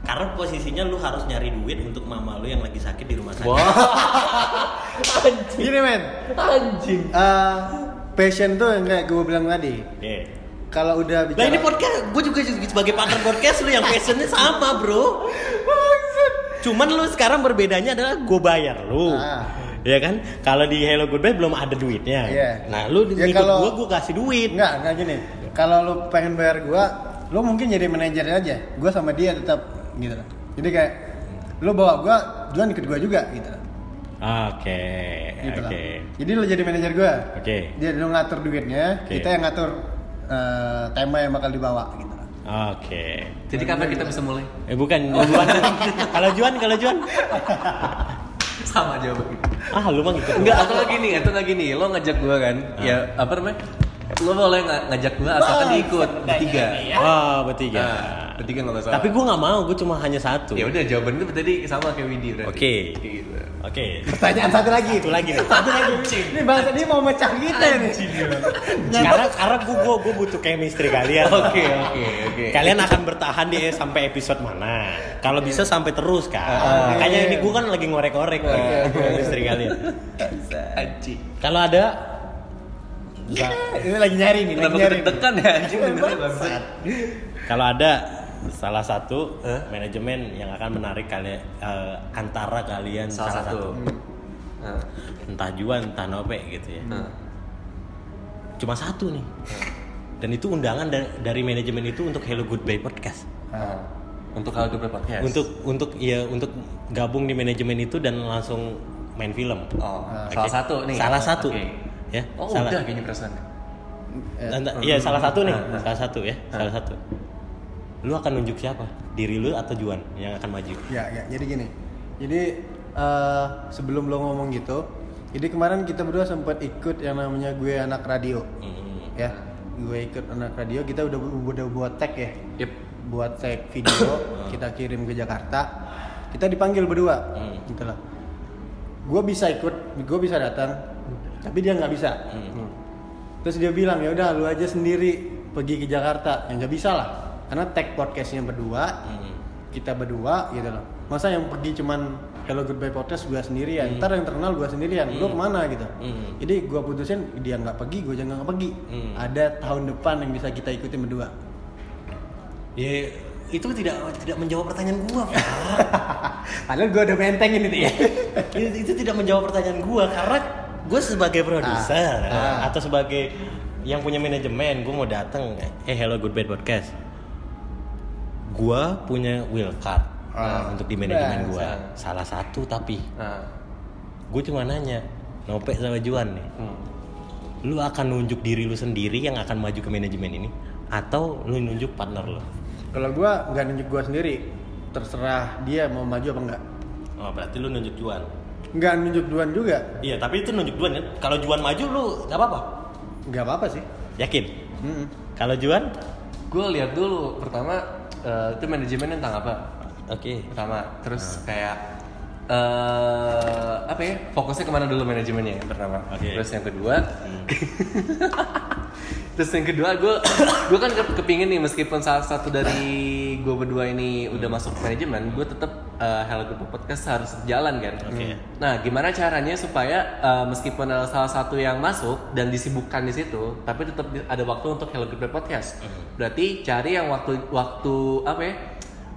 Karena posisinya lu harus nyari duit untuk mama lu yang lagi sakit di rumah sakit. wah anjing Gini men, anjing eh, passion tuh yang kayak gua bilang tadi. Oke. Kalau udah Lah bicara, ini podcast, gue juga sebagai partner podcast lu yang passionnya sama bro. Cuman lu sekarang berbedanya adalah gue bayar lu. Ah. Ya kan? Kalau di Hello Goodbye belum ada duitnya. Iya. Nah, lu Ya, kalau- gue, gue kasih duit. Enggak, enggak gini. Kalau lu pengen bayar gua, lu mungkin jadi manajer aja. Gua sama dia tetap gitu. Jadi kayak lu bawa gua, Juan ikut gua juga gitu. Oke, Gitu lah. oke. Jadi lu jadi manajer gua. Oke. Dia lu ngatur duitnya, Oke. kita yang ngatur eh, tema yang bakal dibawa gitu. Oke. Jadi kapan kita bisa mulai? Eh bukan, bukan. kalau Juan, kalau Juan. Sama jawaban kita. Ah, lu mah gitu. Enggak, atau lagi nih, atau lagi nih, lo ngajak gua kan, ya apa namanya? Lo boleh nga- ngajak gua asalkan diikut bertiga. Wah, bertiga. Nah, bertiga nggak masalah. Tapi gue nggak mau, gue cuma hanya satu. ya udah jawaban itu tadi sama kayak berarti. Oke. Kayak gitu. Oke. Pertanyaan satu lagi. Itu lagi nih. Satu lagi. Ini bahasa dia mau mecah kita nih. Karena karena gue gue gue butuh chemistry kalian. Oke, oke, oke. Kalian akan bertahan di sampai episode mana? Kalau bisa sampai terus kan. Ah, Makanya iya. ini gue kan lagi ngorek-ngorek nih chemistry kalian. Kalau ada Ini lagi nyari nih, lagi nyari. deg-degan ya anjing kalau ada salah satu Hah? manajemen yang akan menarik kalian eh, antara kalian Salah satu. Nah, entah Juan entah Nope gitu ya. nah. Cuma satu nih. Dan itu undangan da- dari manajemen itu untuk Hello Goodbye Podcast. Nah. Untuk hal gue podcast. Untuk untuk ya untuk gabung di manajemen itu dan langsung main film. Oh, Oke. salah satu nih. Salah satu. Oke. Ya. Oh, salah. udah kayaknya perasaan. Eh, Iya, salah satu nih. Ah, ah. Salah satu ya. Salah satu. Lu akan nunjuk siapa? Diri lu atau Juan yang akan maju? Ya, ya, jadi gini. Jadi eh, sebelum lo ngomong gitu, jadi kemarin kita berdua sempat ikut yang namanya gue anak radio, Hmm. ya. Gue ikut anak radio, kita udah udah buat tag ya, Yep. buat tag video, kita kirim ke Jakarta. Kita dipanggil berdua, Hmm. gitu lah. Gue bisa ikut, gue bisa datang, tapi dia nggak bisa. Hmm. Terus dia bilang ya udah lu aja sendiri pergi ke Jakarta, ya nggak bisa lah, karena tag podcastnya berdua, Hmm. kita berdua gitu loh masa yang pergi cuman Hello Goodbye Podcast gue sendirian ntar yang terkenal gue sendirian lu ke mana gitu Hmm. jadi gue putusin dia nggak pergi gue juga nggak pergi Hmm. ada tahun depan yang bisa kita ikutin berdua Ya itu tidak tidak menjawab pertanyaan gua, Pak. padahal gue udah mentengin itu ya itu, itu tidak menjawab pertanyaan gua karena gue sebagai produser Ah, ah. atau sebagai yang punya manajemen gue mau datang eh hello good bad podcast gua punya will card Ah. untuk di manajemen gua Bangsat. salah satu tapi Nah. gue cuma nanya Nope sama Juan nih Hmm. lu akan nunjuk diri lu sendiri yang akan maju ke manajemen ini atau lu nunjuk partner lu kalau gue nggak nunjuk gue sendiri terserah dia mau maju apa enggak oh berarti lu nunjuk Juan nggak nunjuk Duan juga iya tapi itu nunjuk Juan kan kalau Juan maju lu nggak apa-apa nggak apa-apa sih yakin Mm-mm. kalau Juan Gue lihat dulu pertama eh, itu manajemen tentang apa? oke Pertama, terus kayak eh apa ya? Fokusnya ke mana dulu manajemennya yang pertama. Oke. Terus yang kedua, terus yang kedua gue gue kan ke- kepingin nih meskipun salah satu dari gue berdua ini udah masuk manajemen, gue tetap eh, Hello Good Podcast harus jalan kan. Oke. Nah, gimana caranya supaya eh, meskipun ada salah satu yang masuk dan disibukkan di situ, tapi tetap ada waktu untuk Hello Good Podcast. Berarti cari yang waktu waktu apa ya?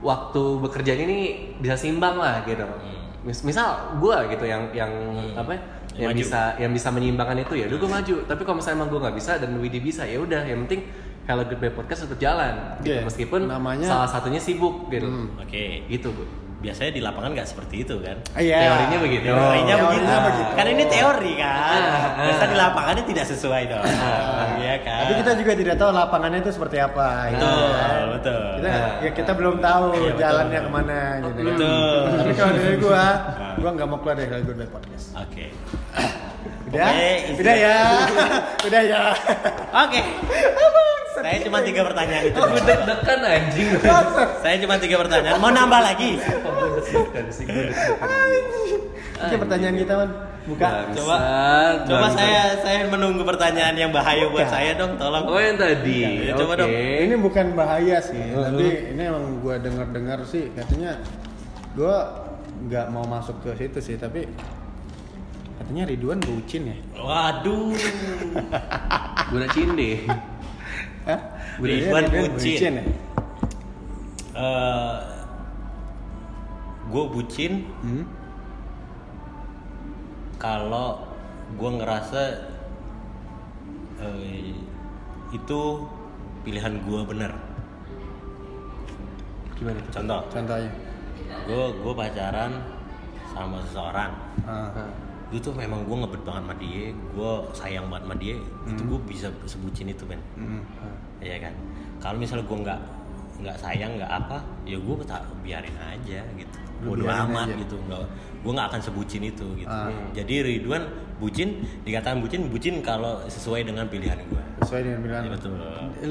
Waktu bekerjanya ini bisa seimbang lah gitu. Mis- misal gue gitu yang yang apa? ya, Yang Maju. bisa yang bisa menyeimbangkan itu ya, udah gue maju. Tapi kalau misalnya emang gue nggak bisa dan Widi bisa, ya udah. Yang penting Hello Good Podcast tetap jalan. Gitu. Iya. Meskipun Namanya- salah satunya sibuk gitu. oke Gitu bu. biasanya di lapangan nggak seperti itu kan Iya. Teorinya begitu. teorinya begitu. Teorinya begitu. kan ini teori kan Ah, biasa di lapangannya tidak sesuai dong Iya kan Tapi kita juga tidak tahu lapangannya itu seperti apa. gitu betul kan. betul Kita, ya kita belum tahu Iya, betul. jalannya ke mana gitu kan. Betul. Tapi kalau dari gua, gua nggak mau keluar dari Hello Good Podcast. oke Udah, Oke, udah ya, udah ya. oke saya cuma tiga pertanyaan itu Gue deg-degan anjing. saya cuma tiga pertanyaan mau nambah lagi Oke pertanyaan kita man, buka. Coba, coba saya saya menunggu pertanyaan yang bahaya buat saya dong tolong Oh yang tadi. Iya, coba Oke. dong. Ini bukan bahaya sih, tapi ini emang gua dengar-dengar sih katanya gua nggak mau masuk ke situ sih, tapi katanya Ridwan bucin ya. waduh Gue udah cinde. Hah? Ridwan Ridwan bucin. ya? Eh, gue bucin Hmm? kalau gue ngerasa eh, itu pilihan gue bener Gimana contoh Contohnya. gue gue pacaran sama seseorang Ah. Itu tuh memang gue ngebet banget sama dia gue sayang banget sama dia itu gue bisa sebucin itu kan Hmm. Iya kan? Kalau misalnya gue nggak nggak sayang nggak apa ya gue biarin aja gitu. Biarin amat aja. gitu nggak gue nggak akan sebucin itu gitu. Ah. jadi Ridwan bucin dikatakan bucin bucin kalau sesuai dengan pilihan gue sesuai dengan pilihan ya, betul.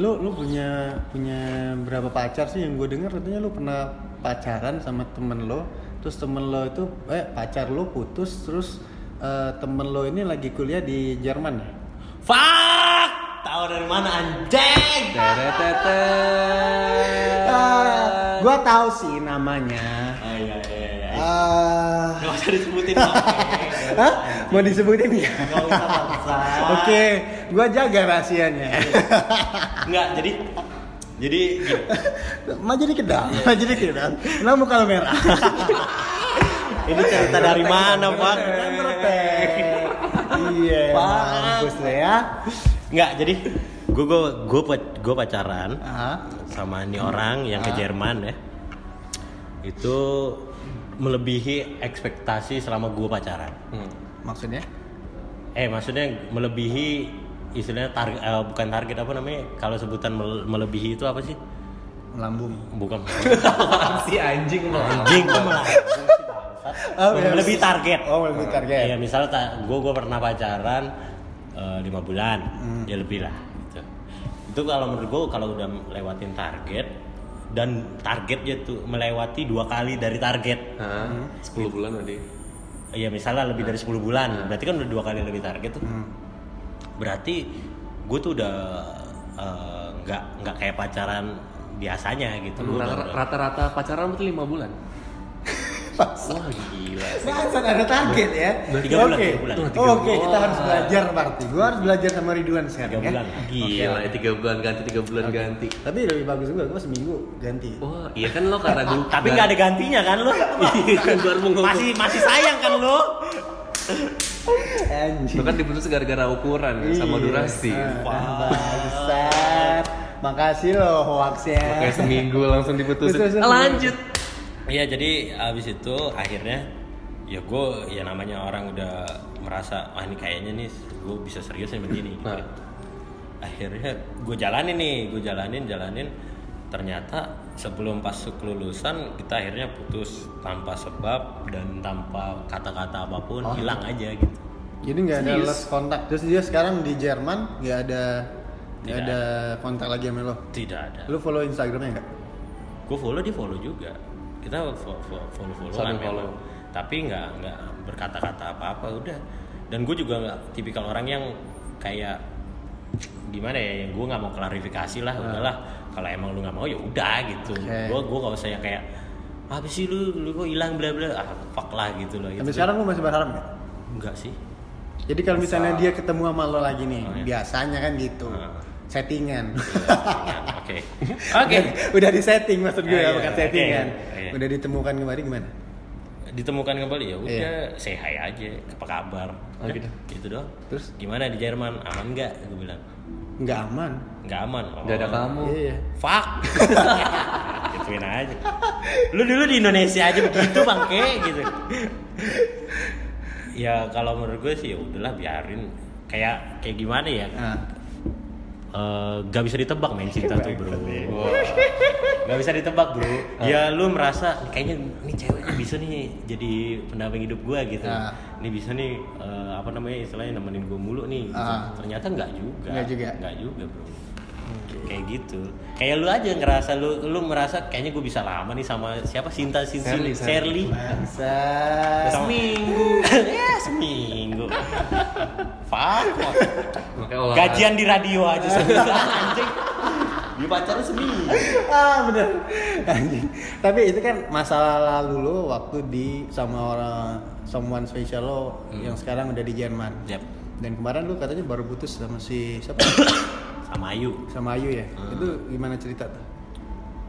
Lu lu punya punya berapa pacar sih yang gue dengar katanya lu pernah pacaran sama temen lo terus temen lo itu eh pacar lo putus terus eh, temen lo ini lagi kuliah di Jerman ya? Fuck! Tahu dari mana anjing? Teretetet. Ah, gua tahu sih namanya. Ah iya iya iya. Ah. Nggak usah disebutin Hah? mau disebutin ya? Nggak usah oke gua jaga rahasianya. Nggak jadi jadi gini, maju dikit dong maju dikit dong kenapa muka lo merah ini cerita dari mana pak? Iya. Pak. mampus lo ya. Nggak jadi gue gue gue gue pacaran sama ini orang yang ke. Jerman ya. Itu melebihi ekspektasi selama gue pacaran. Hmm. maksudnya? Eh maksudnya melebihi istilahnya target bukan target apa namanya? Kalau sebutan mele- melebihi itu apa sih? Melambung. Bukan. Sih anjing anjing malah Oh, iya. melebihi target oh lebih target Iya misalnya gue gue pernah pacaran eh, lima bulan Hmm. ya lebih lah gitu. itu kalau menurut gue kalau udah lewatin target dan targetnya tuh melewati dua kali dari target Hah? 10 bulan tadi. ya misalnya lebih dari 10 bulan berarti kan udah dua kali lebih target tuh Hmm. berarti gue tuh udah eh, nggak nggak kayak pacaran biasanya gitu Rata-rata pacaran itu 5 bulan. Wah gila. Bahasan ada target ya. Tiga bulan, Oke. bulan. Oh, Oke, kita bulan. harus belajar berarti. Gua harus belajar sama Ridwan sekarang Tiga ya. bulan. Gila, ya, tiga bulan ganti, tiga bulan ganti. Tapi lebih bagus juga, gua seminggu ganti. Wah, iya kan lo karena gue tapi nggak ada gantinya kan lo Iya kan masih masih sayang kan lo Anjing. Lo kan diputus gara-gara ukuran sama Iya. durasi. Ah, Bangsat. Makasih loh hoaxnya. Kayak seminggu langsung diputusin. Lanjut. Iya jadi abis itu akhirnya ya gue ya namanya orang udah merasa wah ini kayaknya nih gue bisa serius nih begini. Nah. Akhirnya gue jalanin nih, gue jalanin jalanin ternyata sebelum pas kelulusan kita akhirnya putus tanpa sebab dan tanpa kata-kata apa pun Oh. hilang aja gitu. Jadi nggak ada lost kontak. Terus dia sekarang di Jerman nggak ada nggak ada kontak lagi sama lo. Tidak ada. Lu follow Instagramnya nggak? Gue follow dia follow juga. Kita follow follow follow Saling follow. Tapi nggak nggak berkata-kata apa-apa udah. Dan gue juga nggak tipikal orang yang kayak gimana ya, yang gue nggak mau klarifikasi lah, udahlah. Kalau emang lu nggak mau ya udah gitu. Oke. Gue gue nggak usah yang kayak apa sih lu lu kok hilang bla bla ah fuck lah gitu loh. Sampai sekarang lu masih berharap nggak? enggak sih. Jadi kalau misalnya dia ketemu sama lo lagi nih, Oh, iya. biasanya kan gitu. Ah. Settingan. Oke. Oke. Udah di setting maksud gue Ah, ya, iya, bukan settingan. Iya. Udah ditemukan kembali gimana? Ditemukan kembali ya udah Iya. say hi aja, apa kabar? Oh, Udah, gitu. Gitu doang. Terus Gimana di Jerman? Aman nggak? Gue bilang. nggak aman. Nggak aman. Oh. Gak ada kamu. Iya. Fuck. Gituin aja. Lu dulu di Indonesia aja begitu bangke gitu. ya kalau menurut gue sih ya udahlah biarin. Kayak kayak gimana ya? Nah, Eh, gak bisa ditebak main cinta tuh bro Wah. Gak bisa ditebak bro Ya lu merasa kayaknya nih ceweknya bisa nih jadi pendamping hidup gue gitu Ah. Ini bisa nih eh, apa namanya istilahnya nemenin gue mulu nih gitu. Ah. Ternyata nggak juga Nggak juga? Nggak juga bro Kayak gitu Kayak lu aja ngerasa lu lu merasa kayaknya gue bisa lama nih sama siapa Sinta Sinta Shirley, Shirley bangsa. Seminggu Ya seminggu Fuck. Gajian di radio aja seminggu anjing. Dia pacaran seminggu. ah bener Anjing. tapi itu kan masalah lalu lo waktu di sama orang someone special lo Hmm. yang sekarang udah di Jerman Yap. dan kemarin lu katanya baru putus sama si siapa Sama Ayu. sama Ayu ya Hmm. itu gimana cerita tuh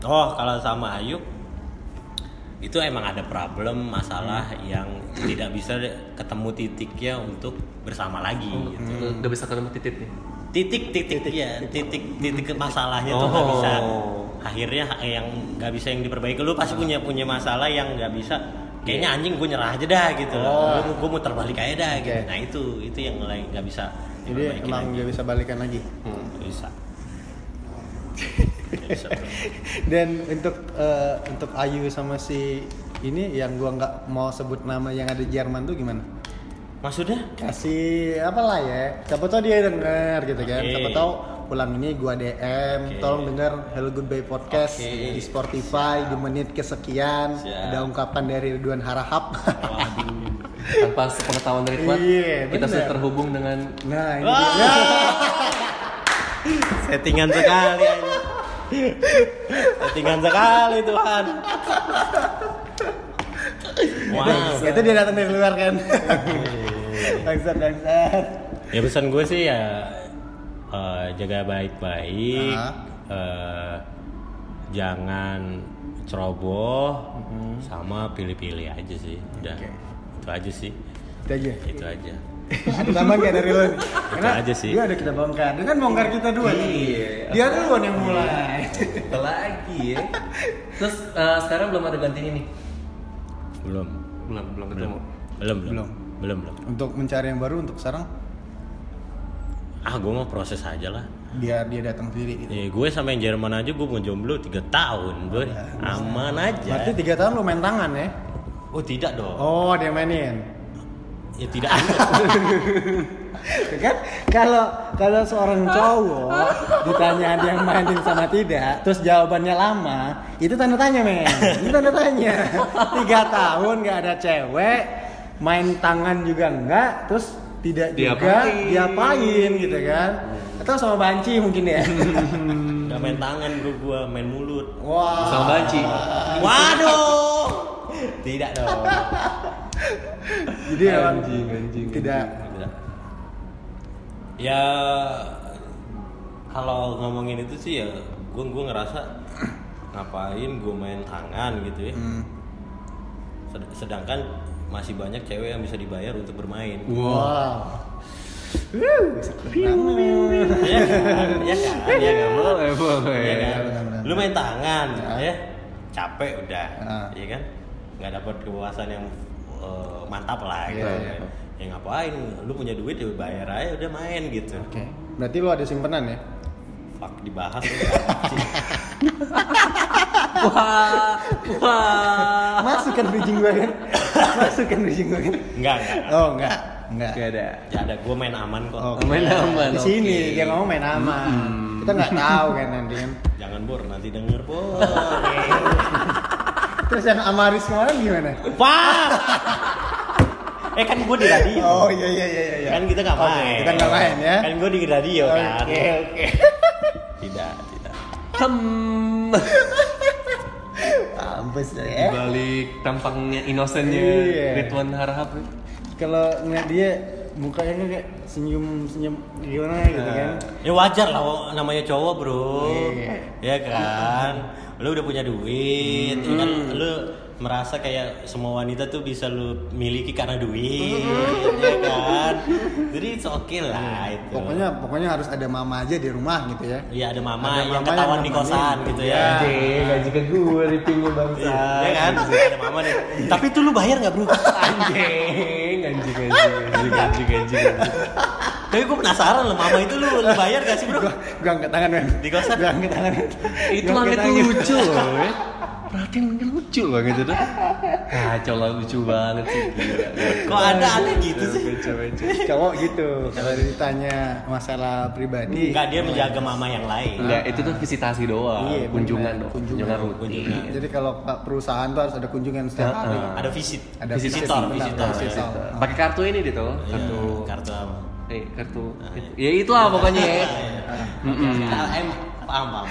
Oh, kalau sama Ayu itu emang ada problem masalah yang tidak bisa ketemu titiknya untuk bersama lagi gitu. Udah bisa ketemu titik nih. Titik titik ya, titik titik masalahnya tuh nggak Oh. bisa. Akhirnya yang nggak bisa yang diperbaiki lu pasti punya punya masalah yang nggak bisa kayaknya anjing gue nyerah aja dah gitu Oh. gue gue muter balik aja dah gitu Oke. nah itu itu yang lain nggak bisa jadi emang nggak bisa balikan lagi Hmm. Bisa. Dan untuk eh, untuk Ayu sama si ini yang gua nggak mau sebut nama yang ada di Jerman tuh gimana? Maksudnya? Kasih apalah ya. Siapa tahu dia denger gitu kan. Oke. Siapa tahu pulang ini gua DM, Oke. tolong denger Hello Goodbye Podcast Oke. di Spotify di menit kesekian. Siap. Ada ungkapan dari Ridwan Harahap. Waduh. Tanpa sepengetahuan dari Fuad, Iya, kita bener. sudah terhubung dengan nah, ini dia. Settingan sekali aja. Settingan sekali Tuhan. Wow. Itu dia datang dari luar kan. bangsat, bangsat. Ya pesan gue sih ya eh, jaga baik-baik, Ah. eh, jangan ceroboh, sama pilih-pilih aja sih. Udah Oke. itu aja sih, Itu aja. itu aja. Ada tambahan nggak dari lo? nih? Karena aja sih. Dia ada kita bongkar. Dia kan bongkar kita dua nih. Iya. Dia duluan yang mulai. lagi ya. Terus eh, sekarang belum ada gantinya nih. Belum, Belum, belum belum, ketemu. belum, belum, Belum. belum, belum. untuk mencari yang baru untuk sekarang Ah, gue mau proses aja lah. biar dia datang sendiri gitu. Ya, gue sampai Jerman aja gue mau jomblo 3 tahun, boy. Aman aja. Berarti tiga tahun lu main tangan ya? Oh tidak dong. Oh dia mainin. Ya tidak kan kalau kalau seorang cowok ditanya dia mainin sama tidak terus jawabannya lama itu tanda tanya men itu tanda tanya tiga tahun nggak ada cewek main tangan juga enggak terus tidak juga Diapain? diapain gitu kan atau sama banci mungkin ya Gak main tangan bro gue, main mulut. wah Sama banci. Waduh. Tidak dong. Jadi emang Anjing, anjing, tidak Tidak. Ya kalau ngomongin itu sih ya gue gue ngerasa ngapain gue main tangan gitu ya. hmm. Sed- Sedangkan masih banyak cewek yang bisa dibayar untuk bermain. wow ya kan? Ya kan? Ya kan? Boleh, boleh. Iya kan? benar-benar. Lu main tangan, Ya. ya capek udah, Ah. iya kan? Nggak dapat kepuasan yang eh, mantap lah gitu. Iya, kan. iya. Ya ngapain? Lu punya duit ya bayar aja udah main gitu. Oke. Berarti lu ada simpenan ya? Fuck dibahas. Wah, wah. Masuk kan bridging gua kan? Masuk kan bridging gua kan? Enggak, enggak. Oh, enggak. Enggak. Gak ada. Ya ada gue main aman kok. Oh, Main aman. Di sini oke. dia ngomong main aman. Kita nggak tahu kan nanti kan. Jangan bor nanti denger bor. Terus yang Amaris kemarin gimana? Pak. eh kan gue di radio. Oh iya iya iya iya. Kan kita nggak Oke, main. kita nggak main ya. Kan gue di radio kan. Oke oke. Tidak, tidak. Hmm. Mampus Di ya. balik tampangnya inosennya Iya. Ridwan Harahap. Kalau ngeliat dia mukanya kan kayak senyum senyum gimana gitu kan? Ya wajar lah namanya cowok bro Iya. Ya kan Lu udah punya duit ya kan? Lu merasa kayak semua wanita tuh bisa lu miliki karena duit Ya kan? Jadi it's okay lah itu Pokoknya pokoknya harus ada mama aja di rumah gitu ya. Iya ada mama Ada yang mama ketahuan yang di kosan gitu ya. Iya. Anjing, gaji ke gue ripingnya bangsa. Iya kan? Ada mama nih. Tapi itu lu bayar gak bro? Anjing, anjing, anjing, anjing, anjing, anjing. Tapi gue penasaran loh mama itu lu, lu bayar gak sih bro? Gua, gua angkat tangan men. Di kosan? Gua angkat tangan. Itu angkat tangan. lucu loh ya. Perhatian langit lucu banget itu. Kacau lah lucu banget sih. Gila. Kok ada aneh gitu sih? Cowok gitu. Kalau ditanya masalah pribadi. Enggak dia menjaga mama yang lain Enggak, itu tuh visitasi doang. Iya, kunjungan dong. Kunjungan. Kunjungan. Jadi kalau pak perusahaan tuh harus ada kunjungan setiap hari. Ada visit Ada Visitor, visitor, visitor. Pakai kartu ini. Iya, Kartu. kartu apa? Eh, kartu. Ya itulah pokoknya ya. KLM paham paham.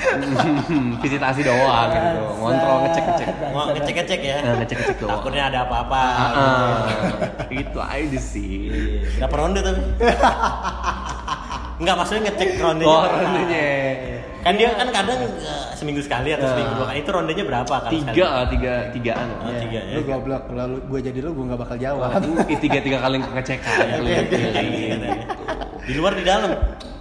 visitasi doang gitu. Ngontrol ngecek-ngecek. Mau ngecek ngecek ya. Nah, ngecek-ngecek doang. Takutnya ada apa-apa. Ah, itu aja sih. Iya. Berapa ronde tapi? Enggak maksudnya ngecek rondenya. Oh, rondenya. Kan dia kan kadang eh, seminggu sekali atau seminggu dua kali. Itu rondenya berapa kan? Tiga, ah, tiga, tigaan. Oh, tiga ya. Lu goblok, lalu gue jadi lu gue gak bakal jawab. tiga tiga kali ngecekan. Di luar di dalam.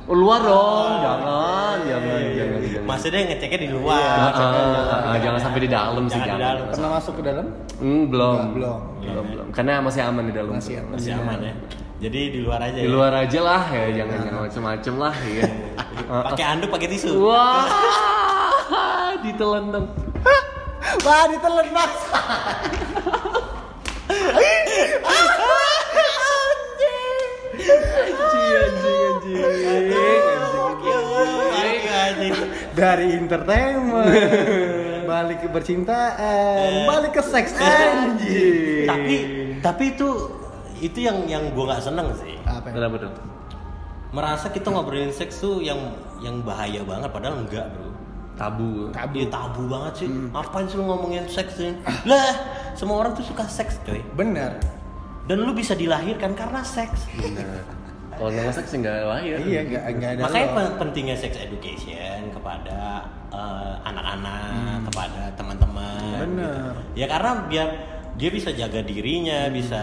Oh, luar dong, jangan, jangan, jangan, jangan. Maksudnya ngeceknya di luar. ah, ah, ah, jangan sampai di dalam sih, Jangan di jangan. dalam. Pernah masuk ke dalam? Hmm, belum. Enggak, belum. belum, belum. Karena masih aman di dalam. Masih aman. Masih aman ya. Jadi di luar aja. Di ya? luar aja lah ya, jangan jangan macem-macem lah ya. Pakai anduk, pakai tisu. Wah, ditelan dong. Wah, ditelan Max. Anjing, anjing, anjing. Dari entertainment, balik ke percintaan, balik ke seks anjing. tapi tapi itu itu yang yang gue nggak seneng sih apa? ya? Kenapa dong? merasa kita ngobrolin seks tuh yang yang bahaya banget padahal enggak bro Tabu. tabu tabu banget sih ngapain sih lu ngomongin seks sih lah semua orang tuh suka seks coy Bener. dan lu bisa dilahirkan karena seks Benar. Kalau nggak seks nggak lahir. Iya, enggak enggak ada. makanya lo. pen- pentingnya sex education kepada eh, anak-anak kepada teman-teman Bener. gitu. ya karena biar dia bisa jaga dirinya bisa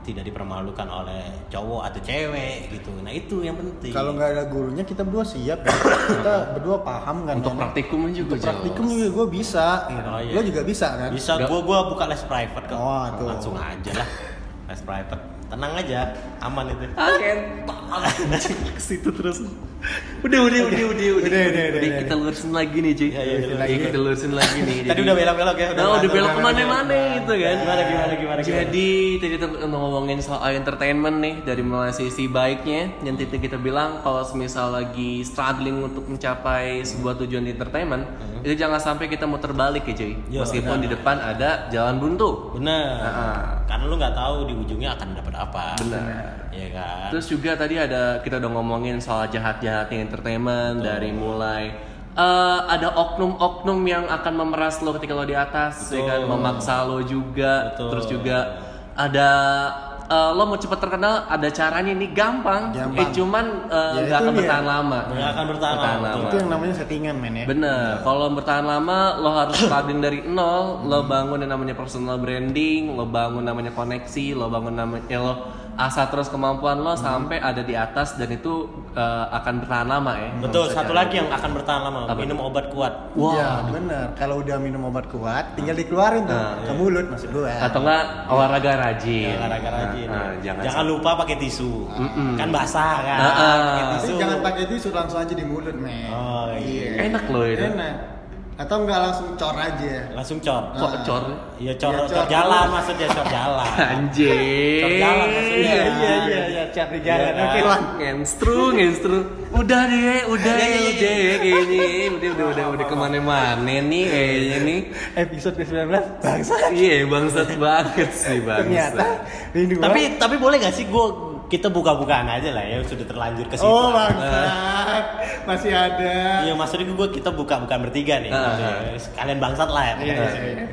tidak dipermalukan oleh cowok atau cewek gitu nah itu yang penting Kalau nggak ada gurunya kita berdua siap ya. kita berdua paham kan. Untuk kan? praktikum juga Untuk praktikum juga gue bisa. gitu. Oh, iya. Lo juga bisa kan? bisa gua gua buka les private kok Oh, tuh. langsung aja lah les private tenang aja aman itu Agen. Ke situ terus. Udah, udah, udah, udah, udah. Udah, udah, udah, udah. Kita lurusin lagi nih, cuy. Iya, iya, Iya, lagi. kita lurusin lagi nih. tadi Jadi- udah belok-belok ya Nah, udah belok ke mana-mana gitu kan. Gimana, gimana, gimana? Jadi tadi kita ngomongin soal entertainment nih dari mulai sisi baiknya yang tadi kita bilang kalau semisal lagi struggling untuk mencapai sebuah tujuan di entertainment itu jangan sampai kita muter balik ya cuy. Iya, Meskipun di depan ada jalan buntu. bener Nah. karena lu nggak tahu di ujungnya akan dapat apa Benar. Iya kan Terus juga tadi ada kita udah ngomongin soal jahat-jahatnya entertainment dari mulai eh, ada oknum-oknum yang akan memeras lo ketika lo di atas, ya kan Betul. memaksa lo juga. Betul. Terus juga ada eh, lo mau cepat terkenal, ada caranya nih gampang. Gampang. Eh cuman eh, Ya, nggak itu akan dia. bertahan lama. Nggak akan bertahan lama, betul. Itu yang namanya settingan men ya. Bener, kalau bertahan lama lo harus starting dari nol, lo bangun yang namanya personal branding, lo bangun namanya koneksi, lo bangun namanya ya lo asah terus kemampuan lo sampai ada di atas dan itu eh, akan bertahan lama ya. betul satu lagi yang akan bertahan lama Apa minum obat kuat Wah, Iya, bener. Kalau udah minum obat kuat, tinggal dikeluarin tuh Nah, ke mulut maksud gua. atau enggak olahraga rajin. olahraga rajin Nah, nah, jangan, jangan, lupa pakai tisu Mm-mm. kan basah kan Ah, ah. pakai Tapi tisu jangan pakai tisu langsung aja di mulut men. oh iya Enak loh itu. Enak. Atau enggak langsung cor aja. langsung cor Kok Ah. cor? iya cor, Iya, cor, cor. jalan maksudnya cor jalan Anjing. Cor jalan maksudnya. Iya iya iya iya cor di jalan. Iya, Oke lan. Ngenstru, ngenstru. Udah deh, udah Iya, ya, iya, udah ya kayaknya. Udah, udah, udah, udah ke mana-mana nih kayaknya nih. Episode ke-19 bangsa. Iya, bangsat banget sih bangsat. Ternyata tapi tapi boleh gak sih gua kita buka-bukaan aja lah ya sudah terlanjur ke situ Oh bangsat. Masih ada. Iya maksudnya gue kita buka-bukan bertiga nih Ah, gitu ah. Sekalian bangsat lah ya Iya, iya, iya.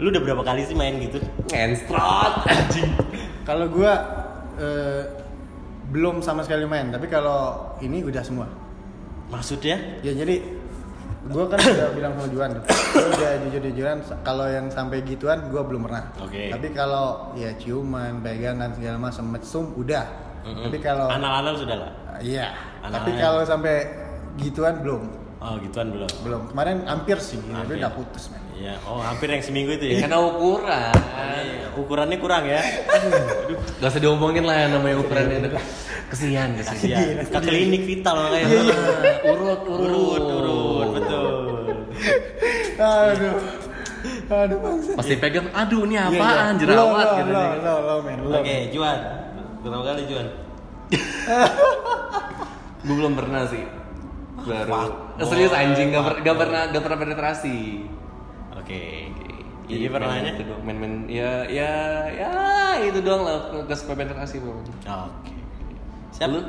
Lu udah berapa kali sih main gitu? Ngenstrot anjing. Kalau gua eh, belum sama sekali main, tapi kalau ini udah semua. Maksudnya? Ya jadi gua kan udah bilang sama Juan tuh. Gua udah jujur-jujuran kalau yang sampai gituan gua belum pernah. Oke. Tapi kalau ya ciuman, pegangan segala macam mesum udah. Mm-mm. Tapi kalau Anal-anal sudah lah iya, tapi kalau sampai gituan belum. Oh gituan belum? Belum. Kemarin hampir sih, tapi Hampir. udah putus, men. Iya, oh hampir yang seminggu itu ya? Karena ukuran. Iya, ukurannya kurang ya? Gak usah diomongin lah yang namanya ukurannya. Kesian, kesian. Iya, ke klinik vital makanya urut, urut, Urut, urut, Aduh. Aduh bangsa. Pasti pegang, aduh ini Iya, apaan, iya. jerawat Lo, gitu. lo, kan. lo, lo, men. Lo. Oke, Juan Berapa kali Juan? Gue belum pernah sih. Baru. fuck. Eh, Serius anjing, gak, per- gak pernah gak pernah penetrasi. Oke Jadi Jadi pertanyaannya? itu doang, main-main ya ya ya itu doang lah suka penetrasi bro. Oke Siap? Lu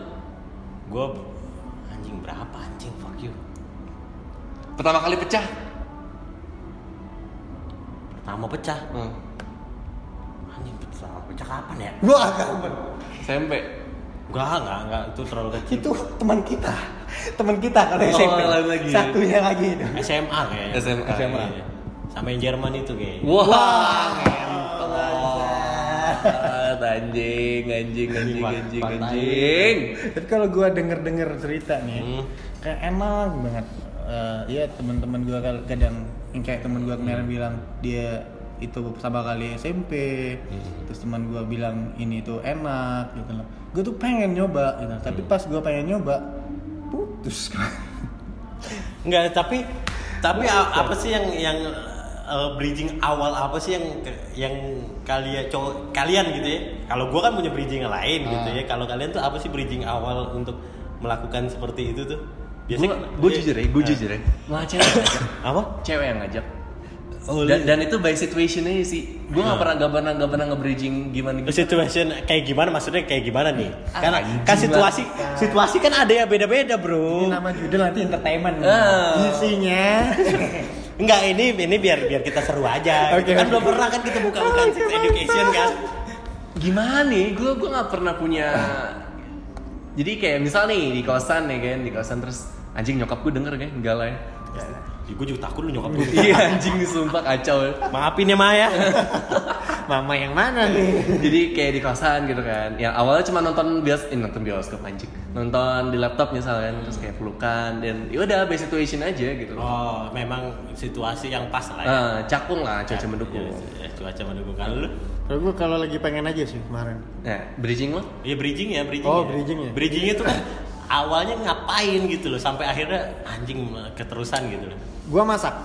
Gue Anjing berapa anjing? Fuck you pertama kali pecah. Pertama pecah. Hmm. Anjing pecah. Pecah kapan ya? Gua agak SMP. Enggak, enggak, enggak. Itu terlalu kecil. Itu teman kita. Teman kita kalau Oh, SMP lagi. satunya lagi. Itu SMA kayaknya. SMA. SMA Sama yang Jerman itu kayaknya. Wah, banget anjing, anjing, anjing, anjing, anjing. tapi kalau gua denger denger cerita nih Hmm. kayak enak banget Eh, iya teman-teman kal- kadang yang kayak teman gua kemarin bilang dia itu pertama kali SMP terus teman gua bilang ini tuh enak gitu loh gue tuh pengen nyoba gitu tapi pas gua pengen nyoba putus Enggak, tapi Tapi a- apa sih yang yang uh, bridging awal apa sih yang yang kalian cowok kalian gitu ya? Kalau gua kan punya bridging yang lain gitu Ah. ya. Kalau kalian tuh apa sih bridging awal untuk melakukan seperti itu tuh? Gue Biasanya gue jujur ya gue Nah. jujur ya malah cewek yang ngajak. Apa? cewek yang ngajak Oh, dan, dan itu by situation aja sih gue nggak pernah gak pernah gak pernah nge-bridging gimana gitu situation kayak gimana maksudnya kayak gimana nih? Ah, Karena kan situasi situasi kan ada ya beda-beda, Bro. Ini nama judul nanti entertainment. Ah. Isinya. Enggak, ini ini biar biar kita seru aja. Gitu. Kan belum pernah kan kita buka-bukaan sex education kan. gimana nih gue gue nggak pernah punya jadi kayak misal nih di kosan nih kan di kosan terus anjing nyokap gue denger kan enggak lah ya Ya, gue juga takut lu nyokap gue. iya anjing sumpah kacau Maafin ya Maya. Mama yang mana nih? jadi kayak di kosan gitu kan yang awalnya cuma nonton bios eh, nonton bioskop anjing nonton di laptop misalkan terus kayak pelukan dan ya udah base situation aja gitu Oh, memang situasi yang pas lah ya. Ah, cakung lah cuaca mendukung Ya, cuaca mendukung kalau lu. Kalau gue kalau lagi pengen aja sih kemarin. nah bridging lo Ya bridging ya, bridging. Oh, ya. bridging ya. Bridgingnya tuh kan awalnya ngapain gitu loh sampai akhirnya anjing keterusan gitu loh. Gue masak.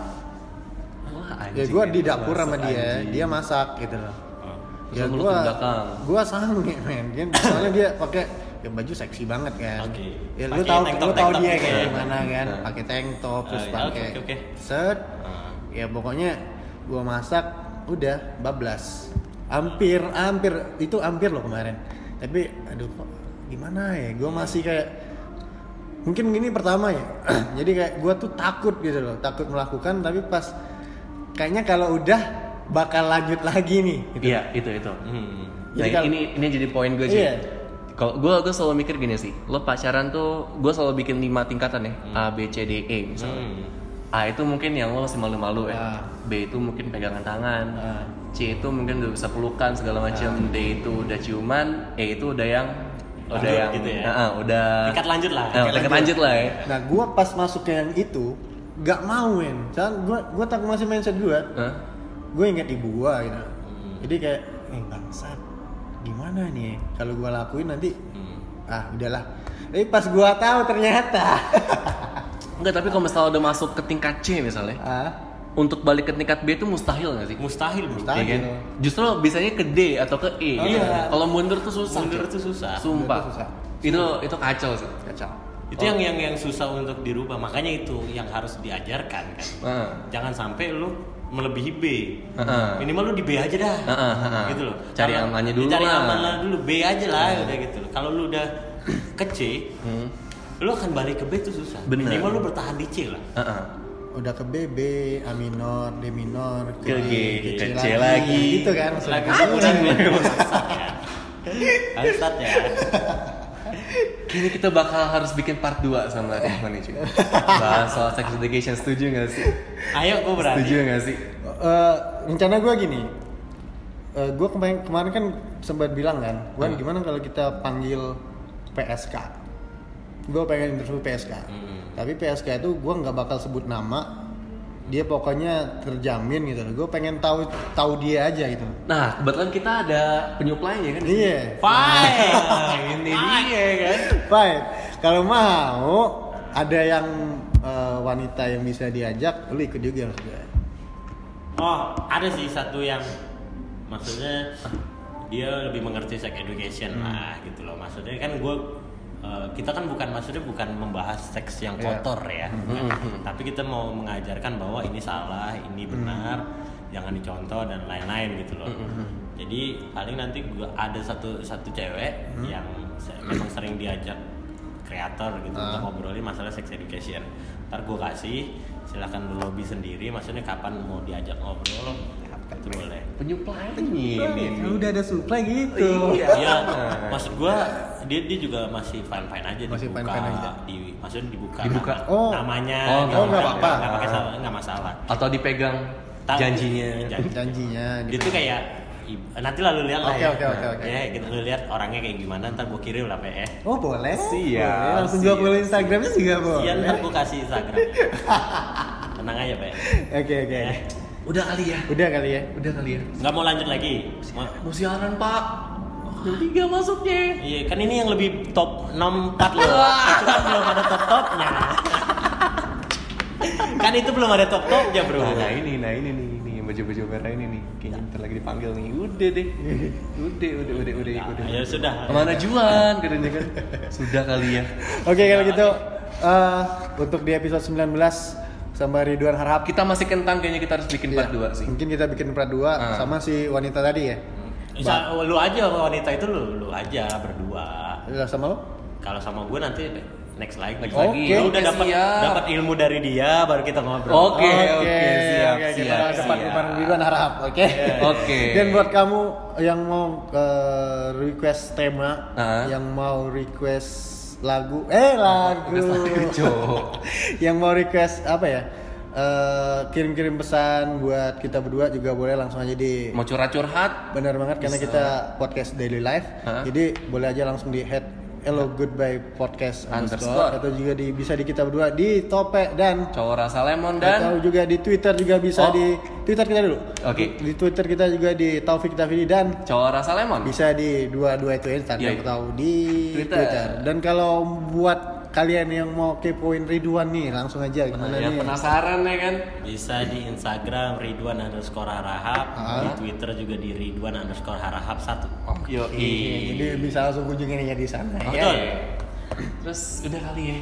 Wah, Ya anjing gue ya, di dapur sama dia, anjing. dia masak gitu loh. Oh. Terus Ya belakang. gue sange men, kan soalnya dia pakai ya baju seksi banget kan. Oke. Ya lu tahu, lu tahu dia gitu kayak ya. gimana kan, Nah. pakai tank top terus Ah, ya, pakai oke, oke. set. Ah. Ya pokoknya gue masak udah bablas. Hampir, hampir itu hampir loh kemarin. Tapi aduh kok gimana ya? Gue masih kayak mungkin ini pertama ya. Jadi kayak gue tuh takut gitu loh, takut melakukan tapi pas kayaknya kalau udah bakal lanjut lagi nih. Gitu. iya itu itu Hmm. Nah, Jadi kalau- ini ini jadi poin gue sih. Iya. Kalau gue gue selalu mikir gini sih, lo pacaran tuh gue selalu bikin lima tingkatan ya, A B C D E misalnya. Hmm. A itu mungkin yang lo masih malu-malu ya. Ah. B itu mungkin pegangan tangan. Ah. C itu mungkin udah bisa pelukan segala macam. D itu udah ciuman. E itu udah yang udah yang gitu ya? Ah, udah Tingkat lanjut lah. Ah, tingkat lanjut lah ya. Nah, gua pas masuk ke yang itu gak mau men. Soalnya gua gua tak masih mindset gua. Hah? Gue inget ibu gua gitu. Hmm. Jadi kayak eh bangsat. Gimana nih kalau gua lakuin nanti Hmm. ah udahlah. Tapi pas gua tahu ternyata Enggak, tapi kalau misalnya udah masuk ke tingkat C misalnya, ah untuk balik ke tingkat B itu mustahil nggak sih? Mustahil, bro. Mustahil. Iya kan? Justru bisanya ke D atau ke E. Oh, iya. Kalau mundur tuh susah. Mundur tuh susah. Sumpah. Mundur tuh susah. Itu itu kacau sih. kacau. Itu yang yang yang susah untuk dirubah. Makanya itu yang harus diajarkan kan. Heeh. Jangan sampai lu melebihi B. Heeh. Minimal lu di B aja dah. Heeh, heeh. Gitu loh. Cari Kalau- amannya ya dulu Cari lah. Aman lah dulu B aja lah udah gitu loh. Kalau lu udah ke C, Hmm. lu akan balik ke B itu susah. Bener. Minimal lu bertahan di C lah. Heeh. Udah ke B, B, A minor, D minor, Ke G, ke ke C lagi. Gitu kan maksudnya. Anjing men. Bangsat ya. Ya. Kini kita bakal harus bikin part 2 sama Rahman nih cuy. Bahas soal sex education setuju gak sih? Ayo gue berani. Setuju gak sih? Eh, rencana gue gini Eh gue kemarin, kemarin kan sempat bilang kan Wan Hmm. gimana kalau kita panggil PSK gue pengen interview PSK Hmm. tapi PSK itu gue nggak bakal sebut nama dia pokoknya terjamin gitu loh gue pengen tahu tahu dia aja gitu Nah, kebetulan kita ada penyuplainya kan? di sini. iya Fine. Ini dia kan. fine kalau mau ada yang eh, wanita yang bisa diajak lu ikut juga maksudnya Oh, ada sih satu yang maksudnya dia lebih mengerti sex education Hmm. lah gitu loh. Maksudnya kan gue kita kan bukan maksudnya bukan membahas seks yang Iya. kotor ya, Hmm. tapi kita mau mengajarkan bahwa ini salah, ini benar, jangan dicontoh dan lain-lain gitu loh. Jadi paling nanti gua ada satu satu cewek yang se- memang sering diajak kreator gitu Ah. untuk ngobrolin masalah sex education. Ntar gue kasih, silahkan lobby sendiri. Maksudnya kapan mau diajak ngobrol, itu boleh. Penyuplainya ini. Ya udah ada supply gitu Iya. Iya, maksud gua dia dia juga masih fine fine aja Masih dibuka, fine-fine aja. di maksudnya dibuka, Dibuka. nama- Oh. namanya, Oh, gitu. oh, nggak apa-apa. nggak pakai salah, nggak masalah. Atau dipegang Tapi- janjinya. janji. janjinya Dia gitu. tuh kayak nanti lah lu lihat lah Oke, ya. oke, oke, oke. Ya, kita lu lihat orangnya kayak gimana, ntar gua kirim lah Pe, ya. Oh boleh Siap, Boleh. Langsung gua follow Instagramnya juga boleh Iya, ntar gua kasih Instagram. Tenang aja, Pe. Oke oke Ya. Udah kali ya. Udah kali ya Udah kali ya. Nggak mau lanjut lagi. Mau- Mau siaran, Pak. 3 masuknya. Iya, kan ini yang lebih top 64 loh. Cuma belum ada top-topnya. kan itu belum ada top topnya bro Nah, nah ini, nah ini nih, nih yang baju-baju merah ini nih, kayaknya bentar lagi dipanggil nih. Udah deh, udah, udah, udah, udah, udah. ya sudah Ke mana Juan katanya kan? Sudah kali ya. Oke kalau gitu eh, untuk di episode 19 sama Ridwan Harhab Kita masih kentang kayaknya kita harus bikin part 2 sih. Mungkin kita bikin part 2 Ah. sama si wanita tadi ya. Bisa, lu aja sama wanita itu lu lu aja berdua Ya, sama lo? kalau sama gue nanti next lagi Next lagi. Lu udah dapat siap. dapat ilmu dari dia baru kita ngobrol Oke, oke, siap, oke, kita siap, depan siap. depan Ridwan Harhab, oke. Oke. Dan buat kamu yang mau eh, request tema, Ah. yang mau request lagu, eh lagu, lagu, yang mau request apa ya? Eh, kirim-kirim pesan buat kita berdua juga boleh langsung aja di Mau curhat-curhat? Benar banget karena Bisa. kita podcast daily life. Hah? Jadi boleh aja langsung di head hello goodbye podcast underscore, Underscore. atau juga di bisa di kita berdua di Topek dan Cowok rasa lemon atau dan juga di Twitter juga bisa Oh. di Twitter kita dulu. Oke. Di Twitter kita juga di Taufik Tafidi dan cowok rasa lemon. bisa di dua-dua itu Instagram Iya. atau di Twitter. Twitter. Dan kalau buat kalian yang mau kepoin Ridwan nih langsung aja gimana Yang nih? penasaran ya kan? bisa di Instagram Ridwan underscore Harahap Ah. di Twitter juga di Ridwan underscore Harahap satu Yo, Iya, Jadi bisa langsung kunjungin aja di sana ya. betul Terus udah kali ya.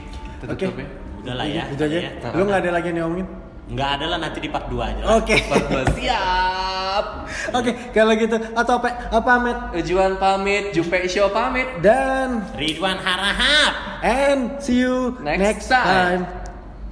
Oke. tutup ya. udah lah ya Itu aja. ya. Lu nggak ada lagi yang diomongin? Nggak ada lah nanti di part 2 aja. Oke. Part dua, siap. Oke, kalau gitu atau apa? Apa Met? Juan pamit, Jupe Show pamit. Dan Ridwan Harahap and see you Next next time. time.